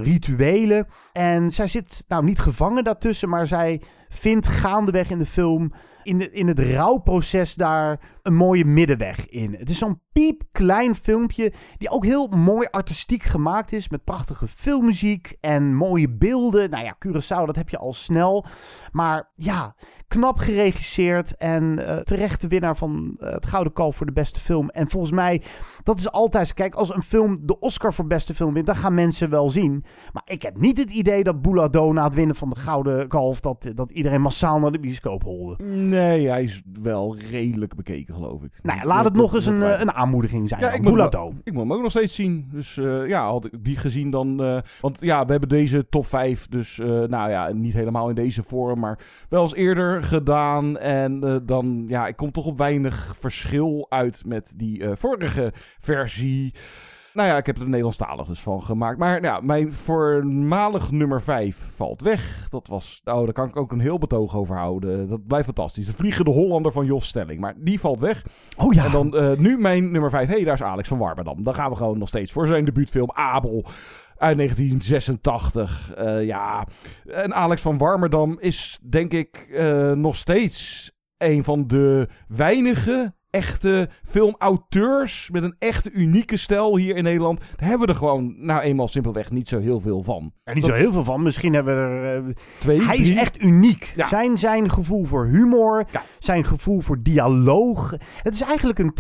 rituelen. En zij zit nou niet gevangen daartussen, maar zij vindt gaandeweg in de film in, de, in het rouwproces daar een mooie middenweg in. Het is zo'n piepklein filmpje die ook heel mooi artistiek gemaakt is. Met prachtige filmmuziek en mooie beelden. Nou ja, Curaçao, dat heb je al snel. Maar ja, knap geregisseerd en uh, terecht de winnaar van uh, het Gouden Kalf voor de beste film. En volgens mij, dat is altijd... Kijk, als een film de Oscar voor beste film wint, dan gaan mensen wel zien. Maar ik heb niet het idee dat Boulado na het winnen van de Gouden Kalf... dat, dat iedereen massaal naar de bioscoop holde. Nee, hij is wel redelijk bekeken, geloof ik. Nou ja, laat het nog eens een, uh, een aanmoediging zijn. Ja, ik moet, hem, ik moet hem ook nog steeds zien. Dus uh, ja, had ik die gezien dan... Uh, want ja, we hebben deze top 5, dus nou ja, niet helemaal in deze vorm, maar wel eens eerder gedaan. En dan, ja, ik kom toch op weinig verschil uit met die vorige versie. Nou ja, ik heb er Nederlandstalig dus van gemaakt. Maar ja, mijn voormalig nummer 5 valt weg. Dat was, nou, daar kan ik ook een heel betoog over houden. Dat blijft fantastisch. De Vliegende Hollander van Jos Stelling. Maar die valt weg. Oh ja. En dan uh, nu mijn nummer 5. Hé, hey, daar is Alex van Warmerdam. Dan gaan we gewoon nog steeds voor zijn debuutfilm Abel uit 1986. Uh, ja, en Alex van Warmerdam is denk ik uh, nog steeds een van de weinige echte filmauteurs met een echte unieke stijl hier in Nederland. Daar hebben we er gewoon nou eenmaal simpelweg niet zo heel veel van. Er niet Dat- zo heel veel van. Misschien hebben we er... eh, Twee, hij is echt uniek. Ja. Zijn, zijn gevoel voor humor, zijn gevoel voor dialoog. Het is eigenlijk een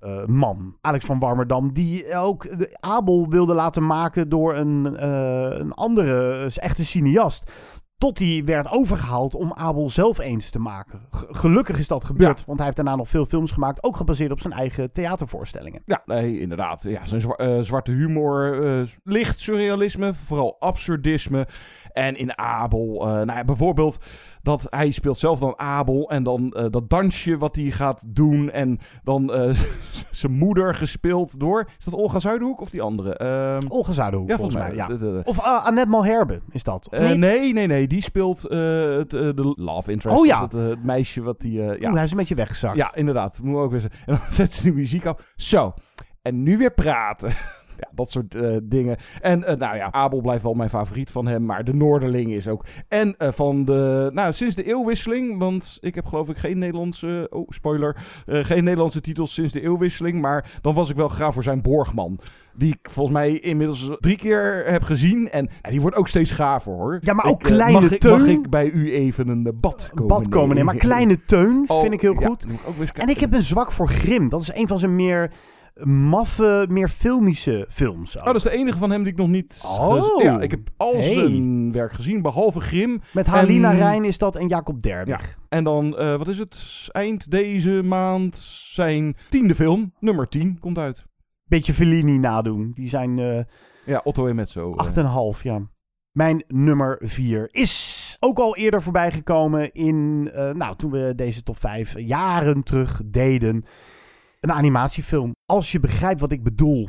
theaterman, Alex van Warmerdam, die ook de Abel wilde laten maken door een, eh, een andere eh, echte cineast. Tot hij werd overgehaald om Abel zelf eens te maken. G- gelukkig is dat gebeurd, want hij heeft daarna nog veel films gemaakt, ook gebaseerd op zijn eigen theatervoorstellingen. Ja, nee, inderdaad. Ja, zijn zwa- eh, zwarte humor, eh, licht surrealisme, vooral absurdisme. En in Abel, eh, nou ja, bijvoorbeeld dat hij speelt zelf dan Abel en dan eh, dat dansje wat hij gaat doen en dan eh, zijn moeder gespeeld door, is dat Olga Zuiderhoek of die andere? Ehm, Olga Zuiderhoek, ja, volgens mij. Ja. De- de- de- Of uh, Annette Malherbe is dat, Eh, nee, nee, nee. Die speelt eh, het, eh, de love interest. Oh ja. Het, eh, het meisje wat die... eh, ja. Hij is een beetje weggezakt. Ja, inderdaad. Moet ook weer. En dan zet ze de muziek af. Zo. En nu weer praten. Ja, dat soort eh, dingen. En eh, nou ja, Abel blijft wel mijn favoriet van hem. Maar de Noorderling is ook. En eh, van de. Nou, sinds de eeuwwisseling. Want ik heb geloof ik geen Nederlandse. Oh, spoiler. geen Nederlandse titels sinds de eeuwwisseling. Maar dan was ik wel graag voor zijn Borgman. Die ik volgens mij inmiddels drie keer heb gezien. En ja, die wordt ook steeds gaver hoor. Ja, maar ook Ik, Kleine mag ik, Teun. Mag ik bij u even een bad komen bad komen nemen. Maar Kleine Teun Oh, vind ik heel ja, goed. ik en ik heb een zwak voor Grim. Dat is een van zijn meer maffe, meer filmische films. Oh, dat is de enige van hem die ik nog niet... Oh. Ja, ik heb al Hey. zijn werk gezien, behalve Grim. Met Halina En- Rijn is dat en Jacob Ja, Derwig. en dan, eh, wat is het? Eind deze maand zijn tiende film, nummer 10, komt uit. Beetje Fellini nadoen. Die zijn eh Ja, Otto en Mezzo. eh. 8,5, ja. Mijn nummer 4 is ook al eerder voorbij gekomen in, eh, nou, toen we deze top 5 jaren terug deden. Een animatiefilm. Als je begrijpt wat ik bedoel.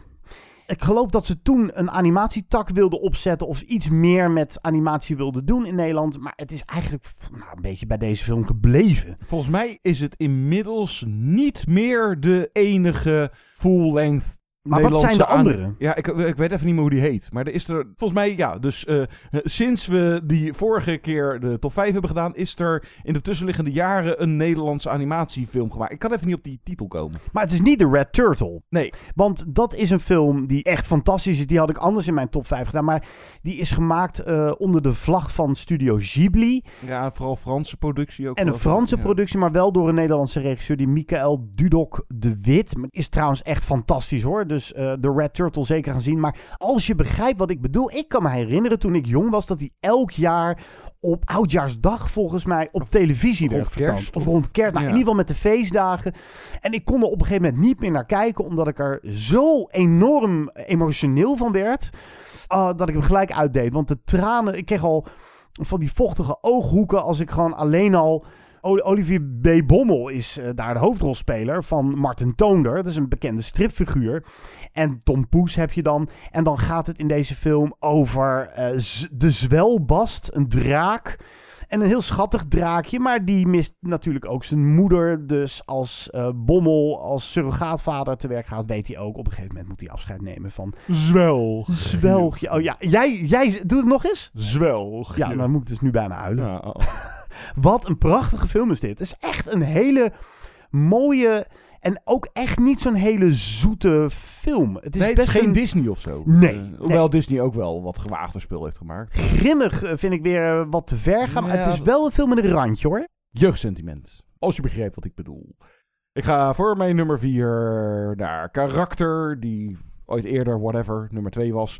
Ik geloof dat ze toen een animatietak wilden opzetten of iets meer met animatie wilden doen in Nederland. Maar het is eigenlijk nou, een beetje bij deze film gebleven. Volgens mij is het inmiddels niet meer de enige full-length Maar wat zijn de Nederlandse andere? aan- Ja, ik, ik weet even niet meer hoe die heet. Maar er is er, volgens mij, ja, dus eh, sinds we die vorige keer de top 5 hebben gedaan, is er in de tussenliggende jaren een Nederlandse animatiefilm gemaakt. Ik kan even niet op die titel komen. Maar het is niet de Red Turtle. Nee. Want dat is een film die echt fantastisch is. Die had ik anders in mijn top 5 gedaan. Maar die is gemaakt eh, onder de vlag van Studio Ghibli. Ja, vooral Franse productie ook. En een. Franse Ja. productie, maar wel door een Nederlandse regisseur, die Michael Dudok de Wit. Is trouwens echt fantastisch hoor. Dus eh, de Red Turtle zeker gaan zien. Maar als je begrijpt wat ik bedoel, ik kan me herinneren toen ik jong was dat hij elk jaar op oudjaarsdag volgens mij op televisie werd vertoond. Of rond kerst. Nou, Ja. in ieder geval met de feestdagen. En ik kon er op een gegeven moment niet meer naar kijken, omdat ik er zo enorm emotioneel van werd. ah, dat ik hem gelijk uitdeed. Want de tranen, ik kreeg al van die vochtige ooghoeken als ik gewoon alleen al... Olivier B. Bommel is eh, daar de hoofdrolspeler van Martin Toonder. Dat is een bekende stripfiguur. En Tom Poes heb je dan. En dan gaat het in deze film over eh, de zwelbast, een draak. En een heel schattig draakje, maar die mist natuurlijk ook zijn moeder. Dus als eh, Bommel, als surrogaatvader te werk gaat, weet hij ook op een gegeven moment moet hij afscheid nemen van Zwelg. Zwelgje. Oh ja, jij, jij doe het nog eens? Zwelg. Ja, dan moet ik dus nu bijna huilen. Ja, oh. Wat een prachtige film is dit. Het is echt een hele mooie en ook echt niet zo'n hele zoete film. Het is nee, het best is geen een Disney of zo. Nee, Eh, nee. hoewel Disney ook wel wat gewaagder spul heeft gemaakt. grimmig eh, vind ik weer eh, wat te ver gaan. Maar Ja, het is wel een film met een randje hoor. Jeugdsentiment. Als je begrijpt wat ik bedoel. Ik ga voor mijn nummer 4 naar karakter, die ooit eerder, whatever, nummer 2 was.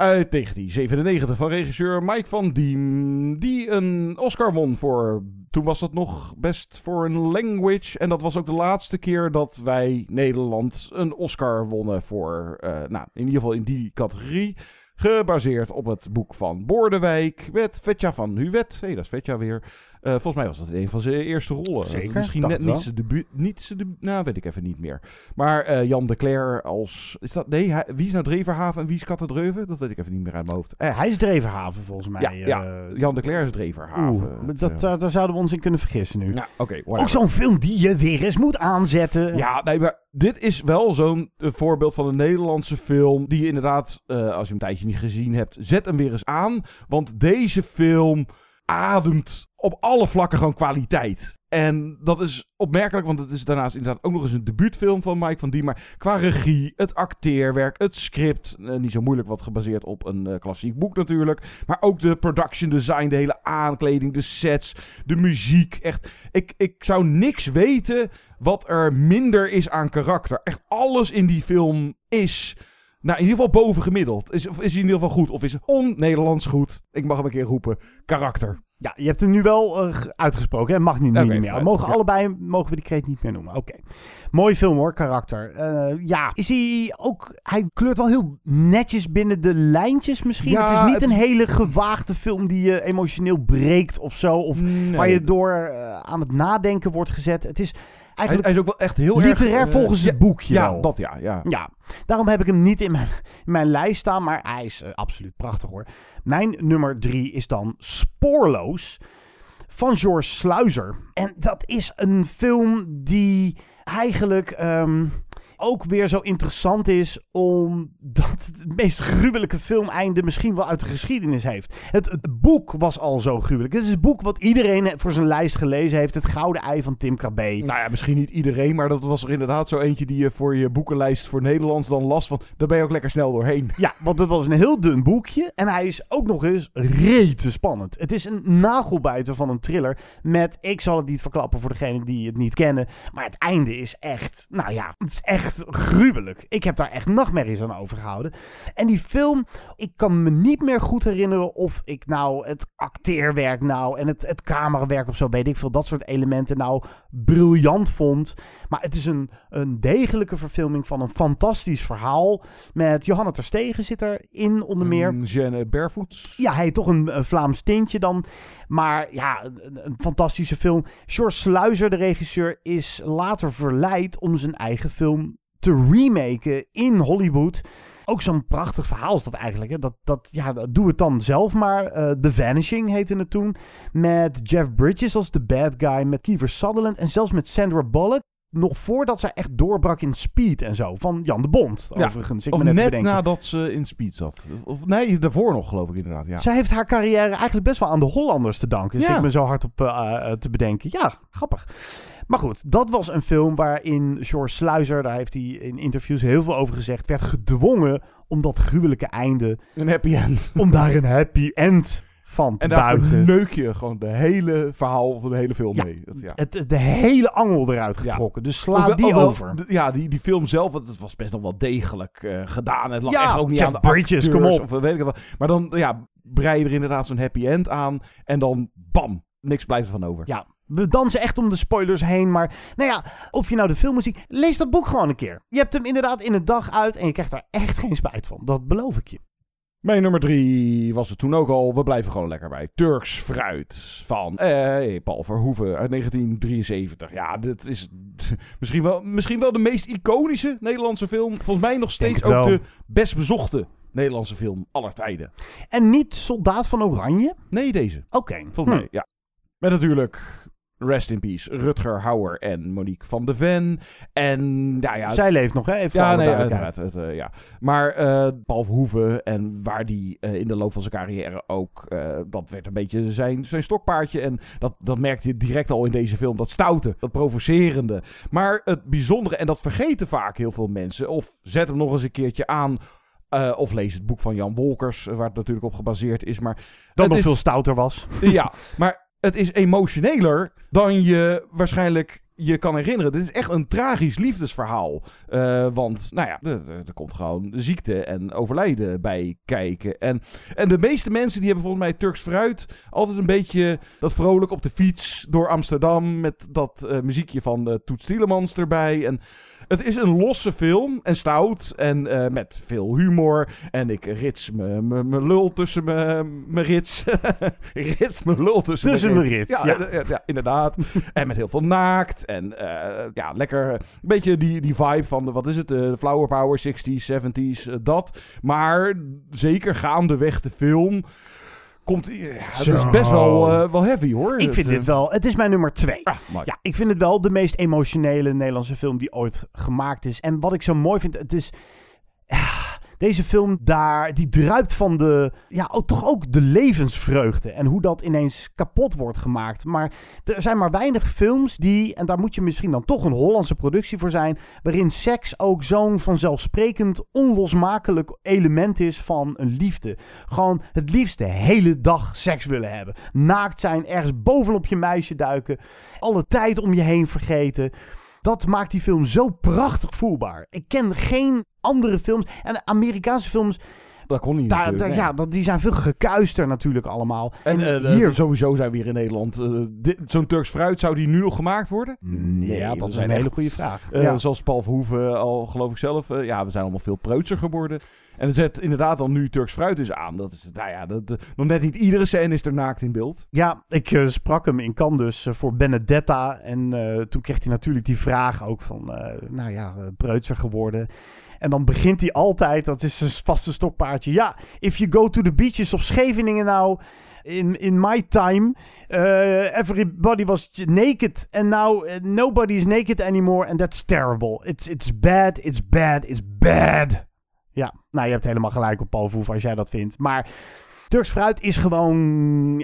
Uit 1997 van regisseur Mike van Diem. Die een Oscar won voor. Toen was dat nog best voor een language. En dat was ook de laatste keer dat wij Nederland een Oscar wonnen voor. eh, nou, in ieder geval in die categorie. Gebaseerd op het boek van Boordewijk. Met Vetja van Huwet. Hé, hey, dat is Vetja weer. Eh, volgens mij was dat een van zijn eerste rollen. Zeker, Misschien net niet zijn debuut. Niet zijn debuut. Nou, weet ik even niet meer. Maar eh, Jan de Cler als. Is dat, nee, hij- wie is nou Dreverhaven en wie is Kattendreuven? Dat weet ik even niet meer uit mijn hoofd. Eh, hij is Dreverhaven volgens mij. Ja, ja, Jan de Cler is Dreverhaven. Oeh, dat, daar, zouden we ons in kunnen vergissen nu. oké. ook zo'n film die je weer eens moet aanzetten. Ja, nee, maar dit is wel zo'n voorbeeld van een Nederlandse film. Die je inderdaad, als je hem een tijdje niet gezien hebt, zet hem weer eens aan. Want deze film ademt op alle vlakken gewoon kwaliteit. En dat is opmerkelijk, want het is daarnaast inderdaad ook nog eens een debuutfilm van Mike van Diem. Maar qua regie, het acteerwerk, het script, eh, niet zo moeilijk, wat gebaseerd op een eh, klassiek boek natuurlijk. Maar ook de production design, de hele aankleding, de sets, de muziek. Echt, ik, ik zou niks weten wat er minder is aan karakter. Echt alles in die film is... Nou, in ieder geval bovengemiddeld. Is, of is in ieder geval goed. Of is on-Nederlands goed. Ik mag hem een keer roepen. Karakter. Ja, je hebt hem nu wel uh, uitgesproken. Het mag niet, niet meer. We mogen allebei mogen we die kreet niet meer noemen. Oké. Mooi film hoor, karakter. Eh, ja, is hij ook... Hij kleurt wel heel netjes binnen de lijntjes misschien. Ja, het is niet het- een hele gewaagde film die je emotioneel breekt of zo. Of Nee. waar je door eh, aan het nadenken wordt gezet. Het is eigenlijk hij is ook wel echt heel erg... literair eh, volgens het boekje Ja, wel. dat ja. ja. Ja, daarom heb ik hem niet in mijn, in mijn lijst staan, maar hij is eh, absoluut prachtig hoor. Mijn nummer drie is dan Spoorloos van George Sluizer. En dat is een film die eigenlijk ehm, ook weer zo interessant is omdat het meest gruwelijke filmeinde misschien wel uit de geschiedenis heeft. Het, het boek was al zo gruwelijk. Het is een boek wat iedereen voor zijn lijst gelezen heeft. Het Gouden Ei van Tim Krabbe. Nou ja, misschien niet iedereen, maar dat was er inderdaad zo eentje die je voor je boekenlijst voor Nederlands dan las van. Daar ben je ook lekker snel doorheen. Ja, want het was een heel dun boekje. En hij is ook nog eens rete spannend. Het is een nagelbijter van een thriller. Met, ik zal het niet verklappen voor degenen die het niet kennen. Maar het einde is echt, nou ja, het is echt gruwelijk. Ik heb daar echt nachtmerries aan overgehouden. En die film, ik kan me niet meer goed herinneren of ik nou het acteerwerk nou en het, het camerawerk of zo, weet ik veel, dat soort elementen nou briljant vond. Maar het is een, een degelijke verfilming van een fantastisch verhaal. Met Johanna Terstegen zit erin onder meer. Jeanne Barefoots. Ja, hij toch een, een Vlaams tintje dan. Maar ja, een, een fantastische film. George Sluizer, de regisseur, is later verleid om zijn eigen film te remaken in Hollywood. Ook zo'n prachtig verhaal is dat eigenlijk. Hè? Dat, dat, ja, doe het dan zelf maar. Eh, The Vanishing heette het toen. Met Jeff Bridges als de bad guy. Met Kiefer Sutherland. En zelfs met Sandra Bullock. Nog voordat zij echt doorbrak in Speed en zo. Van Jan de Bond, Ja, overigens. Ik of net, net nadat ze in Speed zat. Of nee, daarvoor nog geloof ik inderdaad. Ja. Zij heeft haar carrière eigenlijk best wel aan de Hollanders te danken. Dus Ja. ik me zo hard op eh, eh, te bedenken. Ja, grappig. Maar goed, dat was een film waarin George Sluizer, daar heeft hij in interviews heel veel over gezegd, werd gedwongen om dat gruwelijke einde, Een happy end. om daar een happy end van te En buigen. neuk je gewoon de hele verhaal van de hele film Ja, mee. Dat, ja. Het, de hele angel eruit getrokken. Dus sla die over. Ja, die, die film zelf, want het was best nog wel degelijk eh, gedaan. Het lag echt ook niet Jeff aan de Bridges, kom op. Of, eh, weet ik wat. Maar dan ja, brei je er inderdaad zo'n happy end aan. En dan bam, niks blijft ervan over. Ja, we dansen echt om de spoilers heen. Maar nou ja, of je nou de film moet zien, lees dat boek gewoon een keer. Je hebt hem inderdaad in een dag uit en je krijgt daar echt geen spijt van. Dat beloof ik je. Mijn nummer drie was het toen ook al. We blijven gewoon lekker bij. Turks Fruit van eh, Paul Verhoeven uit 1973. Ja, dit is misschien wel, misschien wel de meest iconische Nederlandse film. Volgens mij nog steeds ook de best bezochte Nederlandse film aller tijden. En niet Soldaat van Oranje? Nee, deze. Oké. Volgens Hm. mij, ja. Met natuurlijk, rest in peace, Rutger Hauer en Monique van de Ven. En ja, ja... Zij leeft nog, hè? Even ja, nee, uiteraard. Het, eh, ja. Maar eh Paul Verhoeven en waar die eh, in de loop van zijn carrière ook... dat werd een beetje zijn, zijn stokpaardje. En dat, dat merkte je direct al in deze film. Dat stoute, dat provocerende. Maar het bijzondere, en dat vergeten vaak heel veel mensen... of zet hem nog eens een keertje aan... of lees het boek van Jan Wolkers, waar het natuurlijk op gebaseerd is. Maar Dat nog is- veel stouter was. ja, maar het is emotioneler dan je waarschijnlijk je kan herinneren. Dit is echt een tragisch liefdesverhaal. Eh, want, nou ja, er, komt gewoon ziekte en overlijden bij kijken. En, en de meeste mensen die hebben volgens mij Turks Fruit altijd een beetje dat vrolijk op de fiets door Amsterdam. Met dat eh, muziekje van eh, Toets Tielemans erbij. En het is een losse film en stout en eh, met veel humor. En ik rits mijn lul tussen mijn rits. rits mijn lul tussen, Tussen mijn rits, Ja, ja. ja, ja, inderdaad. en met heel veel naakt. En eh, ja, lekker een beetje die, die vibe van, de, wat is het, de flower power, 60s, 70s, eh, dat. Maar zeker gaandeweg de film komt... Ja, het is Zo. best wel, eh, wel heavy hoor. Ik vind Het, dit eh, wel, het is mijn nummer twee. mooi. ja, ik vind het wel de meest emotionele Nederlandse film die ooit gemaakt is. En wat ik zo mooi vind, het is... ah, Deze film daar, die druipt van de, ja, toch ook de levensvreugde. En hoe dat ineens kapot wordt gemaakt. Maar er zijn maar weinig films die, en daar moet je misschien dan toch een Hollandse productie voor zijn, waarin seks ook zo'n vanzelfsprekend onlosmakelijk element is van een liefde. Gewoon het liefst de hele dag seks willen hebben. Naakt zijn, ergens bovenop je meisje duiken, alle tijd om je heen vergeten. Dat maakt die film zo prachtig voelbaar. Ik ken geen andere films. En Amerikaanse films. Dat kon niet Daar, daar- nee. ja, dat, die zijn veel gekuister natuurlijk allemaal. En En, eh, hier... sowieso zijn we hier in Nederland. eh, Zo'n Turks fruit, zou die nu nog gemaakt worden? Nee, ja, dat is een hele goede vraag. eh, Ja. Zoals Paul Verhoeven al geloof ik zelf. ja, we zijn allemaal veel preutser geworden. En er zet inderdaad dan nu Turks fruit is aan. Dat is, nou ja, dat, nog net niet iedere scène is er naakt in beeld. Ja, ik sprak hem in Cannes dus voor Benedetta. En toen kreeg hij natuurlijk die vraag ook van, nou ja, preutser geworden. En dan begint hij altijd, dat is zijn vaste stokpaardje. Ja, if you go to the beaches of Scheveningen now... In, in my time, eh, everybody was naked. And now eh, nobody is naked anymore. And that's terrible. It's, it's bad, it's bad, it's bad. Ja, nou je hebt helemaal gelijk op Paul Verhoeven als jij dat vindt. Maar Turks Fruit is gewoon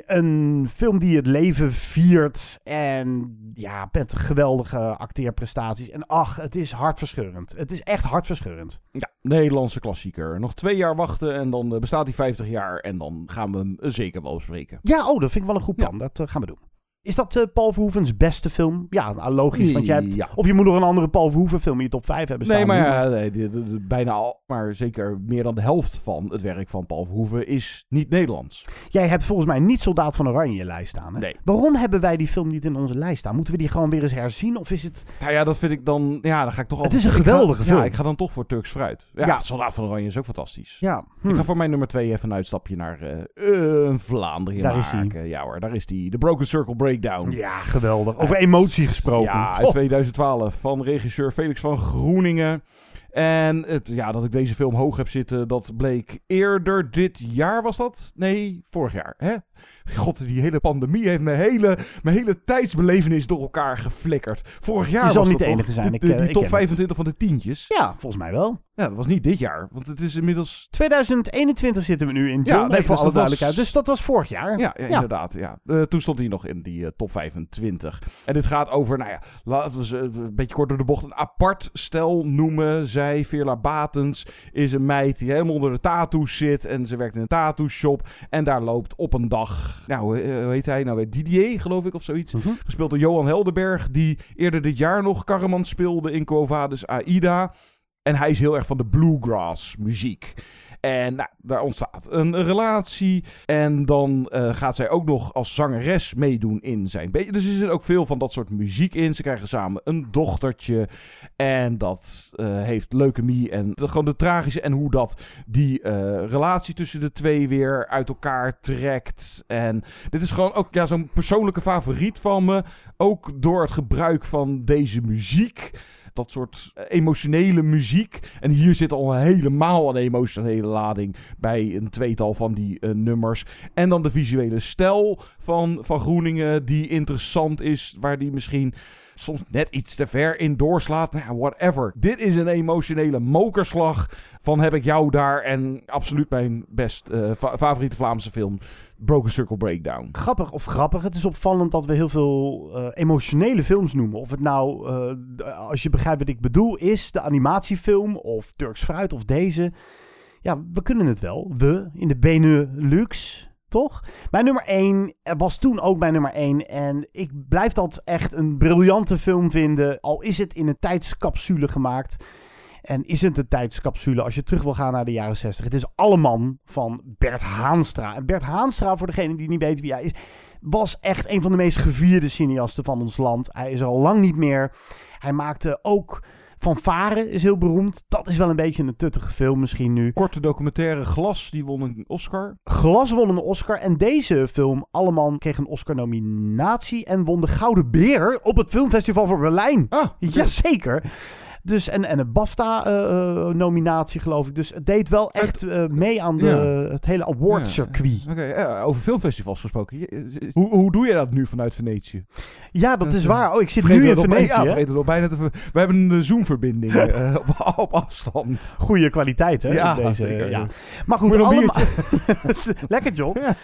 een film die het leven viert. En ja, met geweldige acteerprestaties. En ach, het is hartverscheurend. Het is echt hartverscheurend. Ja, Nederlandse klassieker. Nog twee jaar wachten en dan eh, bestaat hij 50 jaar. En dan gaan we hem eh, zeker wel bespreken. Ja, oh, dat vind ik wel een goed plan. Dat eh, gaan we doen. Is dat eh, Paul Verhoeven's beste film? Ja, nou, logisch. Want jij hebt, Ja. Of je moet nog een andere Paul Verhoeven film in je top 5 hebben staan. Nee, maar ja, nee, de- de- de- bijna al, maar zeker meer dan de helft van het werk van Paul Verhoeven is niet Nederlands. Jij hebt volgens mij niet Soldaat van Oranje in je lijst staan. Hè? Nee. Waarom hebben wij die film niet in onze lijst staan? Moeten we die gewoon weer eens herzien? Of is het... Nou ja, dat vind ik dan, ja, dan ga ik toch Het altijd- is een ga- geweldige film. Ja, ik ga dan toch voor Turks fruit. Ja, Ja. Soldaat van Oranje is ook fantastisch. Ja, hm. Ik ga voor mijn nummer twee even een uitstapje naar eh, Vlaanderen Daar is maken. Ja hoor, daar is die. De Broken Circle Breakdown. Ja, geweldig. Over emotie gesproken. Ja, uit Oh. 2012 van regisseur Felix van Groeningen. En het, ja, dat ik deze film hoog heb zitten, dat bleek eerder dit jaar was dat? Nee, vorig jaar. Hè? God, die hele pandemie heeft mijn hele, mijn hele tijdsbelevenis door elkaar geflikkerd. Vorig jaar Je zal was niet de toch? enige zijn, De- de- eh, die ik top ken het. 25 van de tientjes. Ja, volgens mij wel. Ja, dat was niet dit jaar, want het is inmiddels 2021 zitten we nu in, Ja, nee, voor alle was- duidelijkheid. Dus dat was vorig jaar. Ja, ja, inderdaad. Ja. Eh, toen stond hij nog in die eh, top 25. En dit gaat over, nou ja, laten we ze een beetje kort door de bocht. Een apart stel noemen. Zij, Veerla Batens, is een meid die helemaal onder de tattoos zit. En ze werkt in een tattoo shop. En daar loopt op een dag, nou, hoe eh, hoe heet hij nou weer? Didier, geloof ik, of zoiets. Gespeeld door Johan Heldenberg, die eerder dit jaar nog Karreman speelde in Quo Vadis Aida. En hij is heel erg van de bluegrass muziek. En nou, daar ontstaat een relatie. En dan eh, gaat zij ook nog als zangeres meedoen in zijn beetje. Dus er zit ook veel van dat soort muziek in. Ze krijgen samen een dochtertje. En dat eh, heeft leukemie. En gewoon de tragische. En hoe dat die eh, relatie tussen de twee weer uit elkaar trekt. En dit is gewoon ook ja, zo'n persoonlijke favoriet van me. Ook door het gebruik van deze muziek dat soort eh, emotionele muziek. En hier zit al helemaal een emotionele lading bij een tweetal van die eh, nummers. En dan de visuele stijl van, van Groeningen, die interessant is, waar die misschien soms net iets te ver in doorslaat. Nou, whatever. Dit is een emotionele mokerslag van heb ik jou daar. En absoluut mijn best eh, fa- favoriete Vlaamse film, Broken Circle Breakdown. Grappig of grappig. Het is opvallend dat we heel veel eh, emotionele films noemen. Of het nou, eh, als je begrijpt wat ik bedoel, is de animatiefilm of Turks Fruit of deze. Ja, we kunnen het wel. We in de Benelux, toch? Mijn nummer 1 was toen ook mijn nummer 1. En ik blijf dat echt een briljante film vinden. Al is het in een tijdscapsule gemaakt. En is het een tijdscapsule als je terug wil gaan naar de jaren 60? Het is Alleman van Bert Haanstra. En Bert Haanstra, voor degene die niet weet wie hij is, was echt een van de meest gevierde cineasten van ons land. Hij is er al lang niet meer. Hij maakte ook Van Varen, is heel beroemd. Dat is wel een beetje een tuttige film misschien nu. Korte documentaire Glas, die won een Oscar. Glas won een Oscar en deze film, Alleman, kreeg een Oscar-nominatie en won de Gouden Beer op het Filmfestival van Berlijn. Ah, Jazeker. Dus, en, en een BAFTA-nominatie, geloof ik. Dus het deed wel echt uh, mee aan de, het hele awardcircuit. Ja. Oké, ja, over filmfestivals gesproken. Hoe, hoe doe je dat nu vanuit Venetië? Ja, dat is waar. Oh, ik zit nu in Venetië. Ja, het al bijna. Te, we hebben een Zoom-verbinding op, op, afstand. Goede kwaliteit, hè? Ja, deze, zeker. Ja. Maar goed, allemaal... Lekker, John. Ja.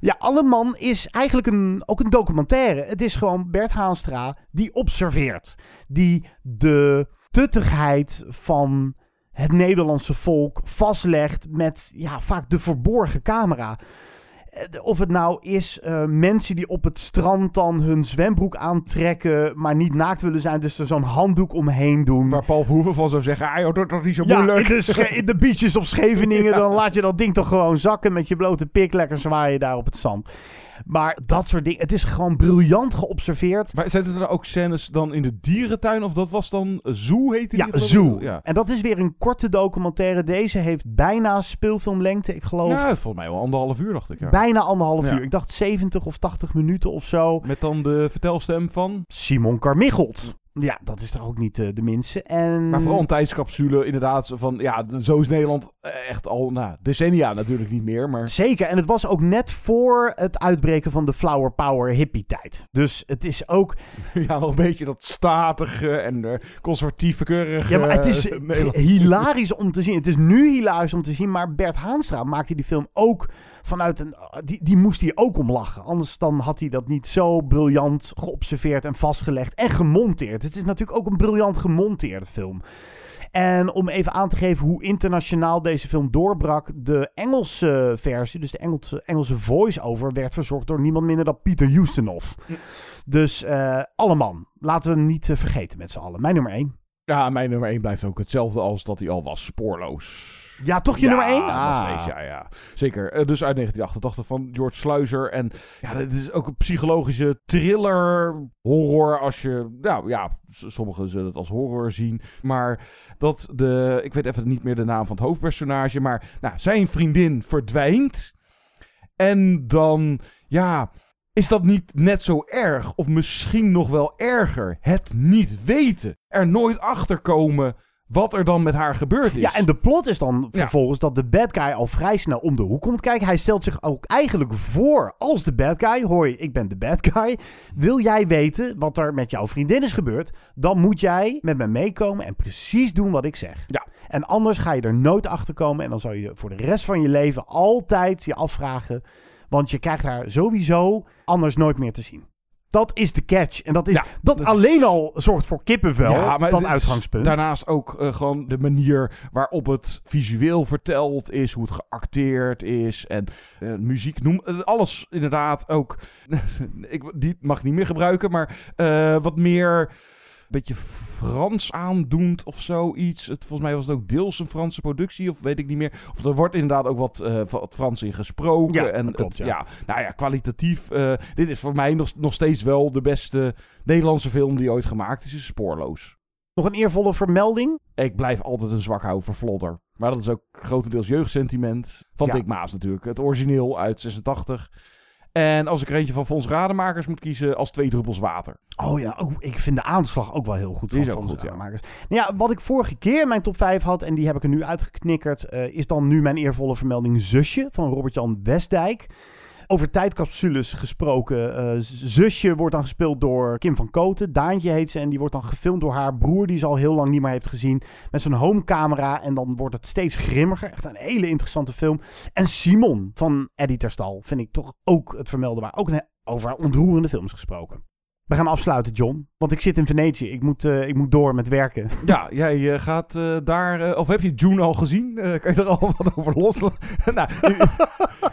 ja, Alleman is eigenlijk een, ook een documentaire. Het is gewoon Bert Haanstra die observeert. Die de tuttigheid van het Nederlandse volk vastlegt met ja, vaak de verborgen camera. Of het nou is uh, mensen die op het strand dan hun zwembroek aantrekken, maar niet naakt willen zijn, dus er zo'n handdoek omheen doen. Waar Paul Verhoeven van zou zeggen, ah joh, dat is niet zo ja, moeilijk. In de, in de beaches of Scheveningen, dan laat je dat ding toch gewoon zakken met je blote pik, lekker zwaaien daar op het zand. Maar dat soort dingen, het is gewoon briljant geobserveerd. Maar zijn er ook scènes dan in de dierentuin? Of dat was dan Zoo heette die? Ja, Zoo. Ja. En dat is weer een korte documentaire. Deze heeft bijna speelfilmlengte, ik geloof. Ja, volgens mij wel anderhalf uur, dacht ik. Ja. Bijna anderhalf ja. uur. Ik dacht 70 of 80 minuten of zo. Met dan de vertelstem van? Simon Carmichelt. Ja, dat is toch ook niet uh, de minste. En... Maar vooral een tijdscapsule, inderdaad. Van, ja, zo is Nederland echt al nou, decennia natuurlijk niet meer. Maar... Zeker, en het was ook net voor het uitbreken van de flower power hippie tijd. Dus het is ook... Ja, nog een beetje dat statige en uh, conservatieve, keurige... Ja, maar het is hilarisch om te zien. Het is nu hilarisch om te zien, maar Bert Haanstra maakte die film ook vanuit een... Die, die moest hier ook om lachen. Anders dan had hij dat niet zo briljant geobserveerd en vastgelegd en gemonteerd. Het is natuurlijk ook een briljant gemonteerde film. En om even aan te geven hoe internationaal deze film doorbrak, de Engelse versie, dus de Engelse, Engelse voice-over, werd verzorgd door niemand minder dan Pieter Ustinov. Ja. Dus uh, alle man, laten we hem niet uh, vergeten met z'n allen. Mijn nummer 1. Ja, mijn nummer 1 blijft ook hetzelfde als dat hij al was, spoorloos. Ja, toch je ja, nummer 1? Ah. Nog steeds, ja, ja. Zeker. Uh, dus uit 1988 van George Sluizer. En ja, het is ook een psychologische thriller, horror. Als je, nou ja, sommigen zullen het als horror zien. Maar dat de, ik weet even niet meer de naam van het hoofdpersonage. Maar nou, zijn vriendin verdwijnt. En dan, ja, is dat niet net zo erg? Of misschien nog wel erger? Het niet weten. Er nooit achter komen wat er dan met haar gebeurd is. Ja, en de plot is dan vervolgens dat de bad guy al vrij snel om de hoek komt kijken. Hij stelt zich ook eigenlijk voor als de bad guy. Hoi, ik ben de bad guy. Wil jij weten wat er met jouw vriendin is gebeurd? Dan moet jij met me meekomen en precies doen wat ik zeg. Ja. En anders ga je er nooit achter komen. En dan zal je voor de rest van je leven altijd je afvragen. Want je krijgt haar sowieso anders nooit meer te zien. Dat is de catch. En dat, is, Ja, dat, dat- alleen al zorgt voor kippenvel, Ja, maar dat uitgangspunt. Daarnaast ook eh, gewoon de manier waarop het visueel verteld is, hoe het geacteerd is en eh, muziek noem. eh, alles inderdaad ook. ik, die mag ik niet meer gebruiken, maar wat meer. Beetje Frans aandoend of zoiets. Het, volgens mij was het ook deels een Franse productie, of weet ik niet meer. Of er wordt inderdaad ook wat, eh, wat Frans in gesproken. Ja, en dat klopt, het- ja. nou ja, kwalitatief. eh, dit is voor mij nog, nog steeds wel de beste Nederlandse film die ooit gemaakt is. is Spoorloos. Nog een eervolle vermelding. Ik blijf altijd een zwak houden voor Vlodder. Maar dat is ook grotendeels jeugdsentiment. Van Ja. Dick Maas natuurlijk. Het origineel uit 86. En als ik er eentje van Fons Rademakers moet kiezen, als twee druppels water. Oh ja, ook- ik vind de aanslag ook wel heel goed. Die van is ook goed, ja. Rademakers. Nou ja, wat ik vorige keer in mijn top 5 had, en die heb ik er nu uitgeknikkerd, eh, is dan nu mijn eervolle vermelding Zusje van Robert-Jan Westdijk. Over tijdcapsules gesproken. eh, zusje wordt dan gespeeld door Kim van Koten. Daantje heet ze. En die wordt dan gefilmd door haar broer, die ze al heel lang niet meer heeft gezien. Met zijn homecamera. En dan wordt het steeds grimmiger. Echt een hele interessante film. En Simon van Eddie Terstal vind ik toch ook het vermelden waar. Ook een, over ontroerende films gesproken. We gaan afsluiten, John. Want ik zit in Venetië. Ik moet, eh, ik moet door met werken. Ja, jij eh, gaat eh, daar... of heb je June al gezien? Kan je er al wat over loslaten? nou,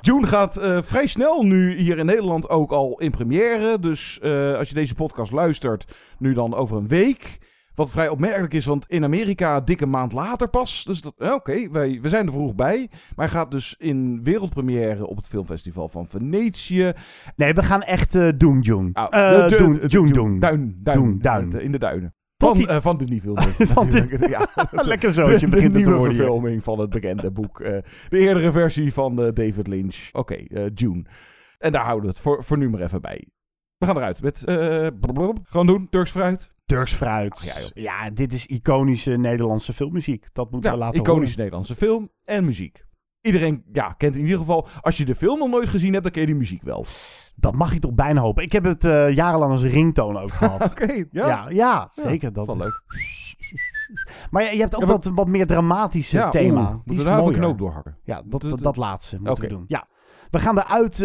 June gaat vrij snel nu hier in Nederland ook al in première. Dus als je deze podcast luistert, nu dan over een week... Wat vrij opmerkelijk is, want in Amerika dikke maand later pas. Dus oké, wij, we zijn er vroeg bij. Maar hij gaat dus in wereldpremière op het filmfestival van Venetië. Nee, we gaan echt eh, doen, June. Oh, Eh, de- doen, de- de- doen. Duin, duin, Doen, duin. In de duinen. Tot Van, die- eh, van de- natuurlijk. ja. Lekker zootje De, begint de te nieuwe hier. verfilming van het bekende boek. eh, de eerdere versie van eh, David Lynch. Oké, eh, June. En daar houden we het voor, voor nu maar even bij. We gaan eruit met... eh, gewoon doen, Turks fruit. Turks fruit. ja, joh. ja, dit is iconische Nederlandse filmmuziek. Dat moeten we Ja, laten iconische horen. Nederlandse film en muziek. Iedereen ja, kent in ieder geval, als je de film nog nooit gezien hebt, dan ken je die muziek wel. Dat mag je toch bijna hopen. Ik heb het eh, jarenlang als ringtoon ook gehad. Oké, ja. ja, ja, zeker. dat. Wel leuk. Maar je, je hebt ook Ja, wat, wat meer dramatische Ja, thema. Die moeten we daar een knoop doorhakken? Ja, dat, Dat- laatste moeten we doen. Ja. We gaan eruit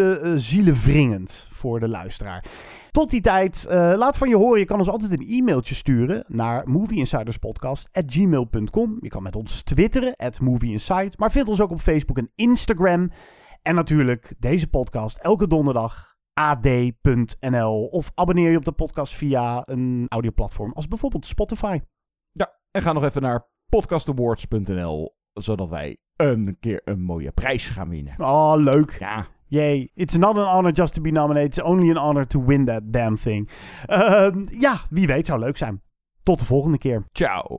zielenwringend voor de luisteraar. Tot die tijd, eh, laat van je horen. Je kan ons altijd een e-mailtje sturen naar movieinsiderspodcast.gmail.com. Je kan met ons twitteren, at movieinsight. Maar vind ons ook op Facebook en Instagram. En natuurlijk deze podcast elke donderdag ad.nl. Of abonneer je op de podcast via een audioplatform als bijvoorbeeld Spotify. Ja, en ga nog even naar podcastawards.nl, zodat wij een keer een mooie prijs gaan winnen. Oh, leuk. Ja. Yay. It's not an honor just to be nominated. It's only an honor to win that damn thing. Ehm, ja, wie weet zou leuk zijn. Tot de volgende keer. Ciao.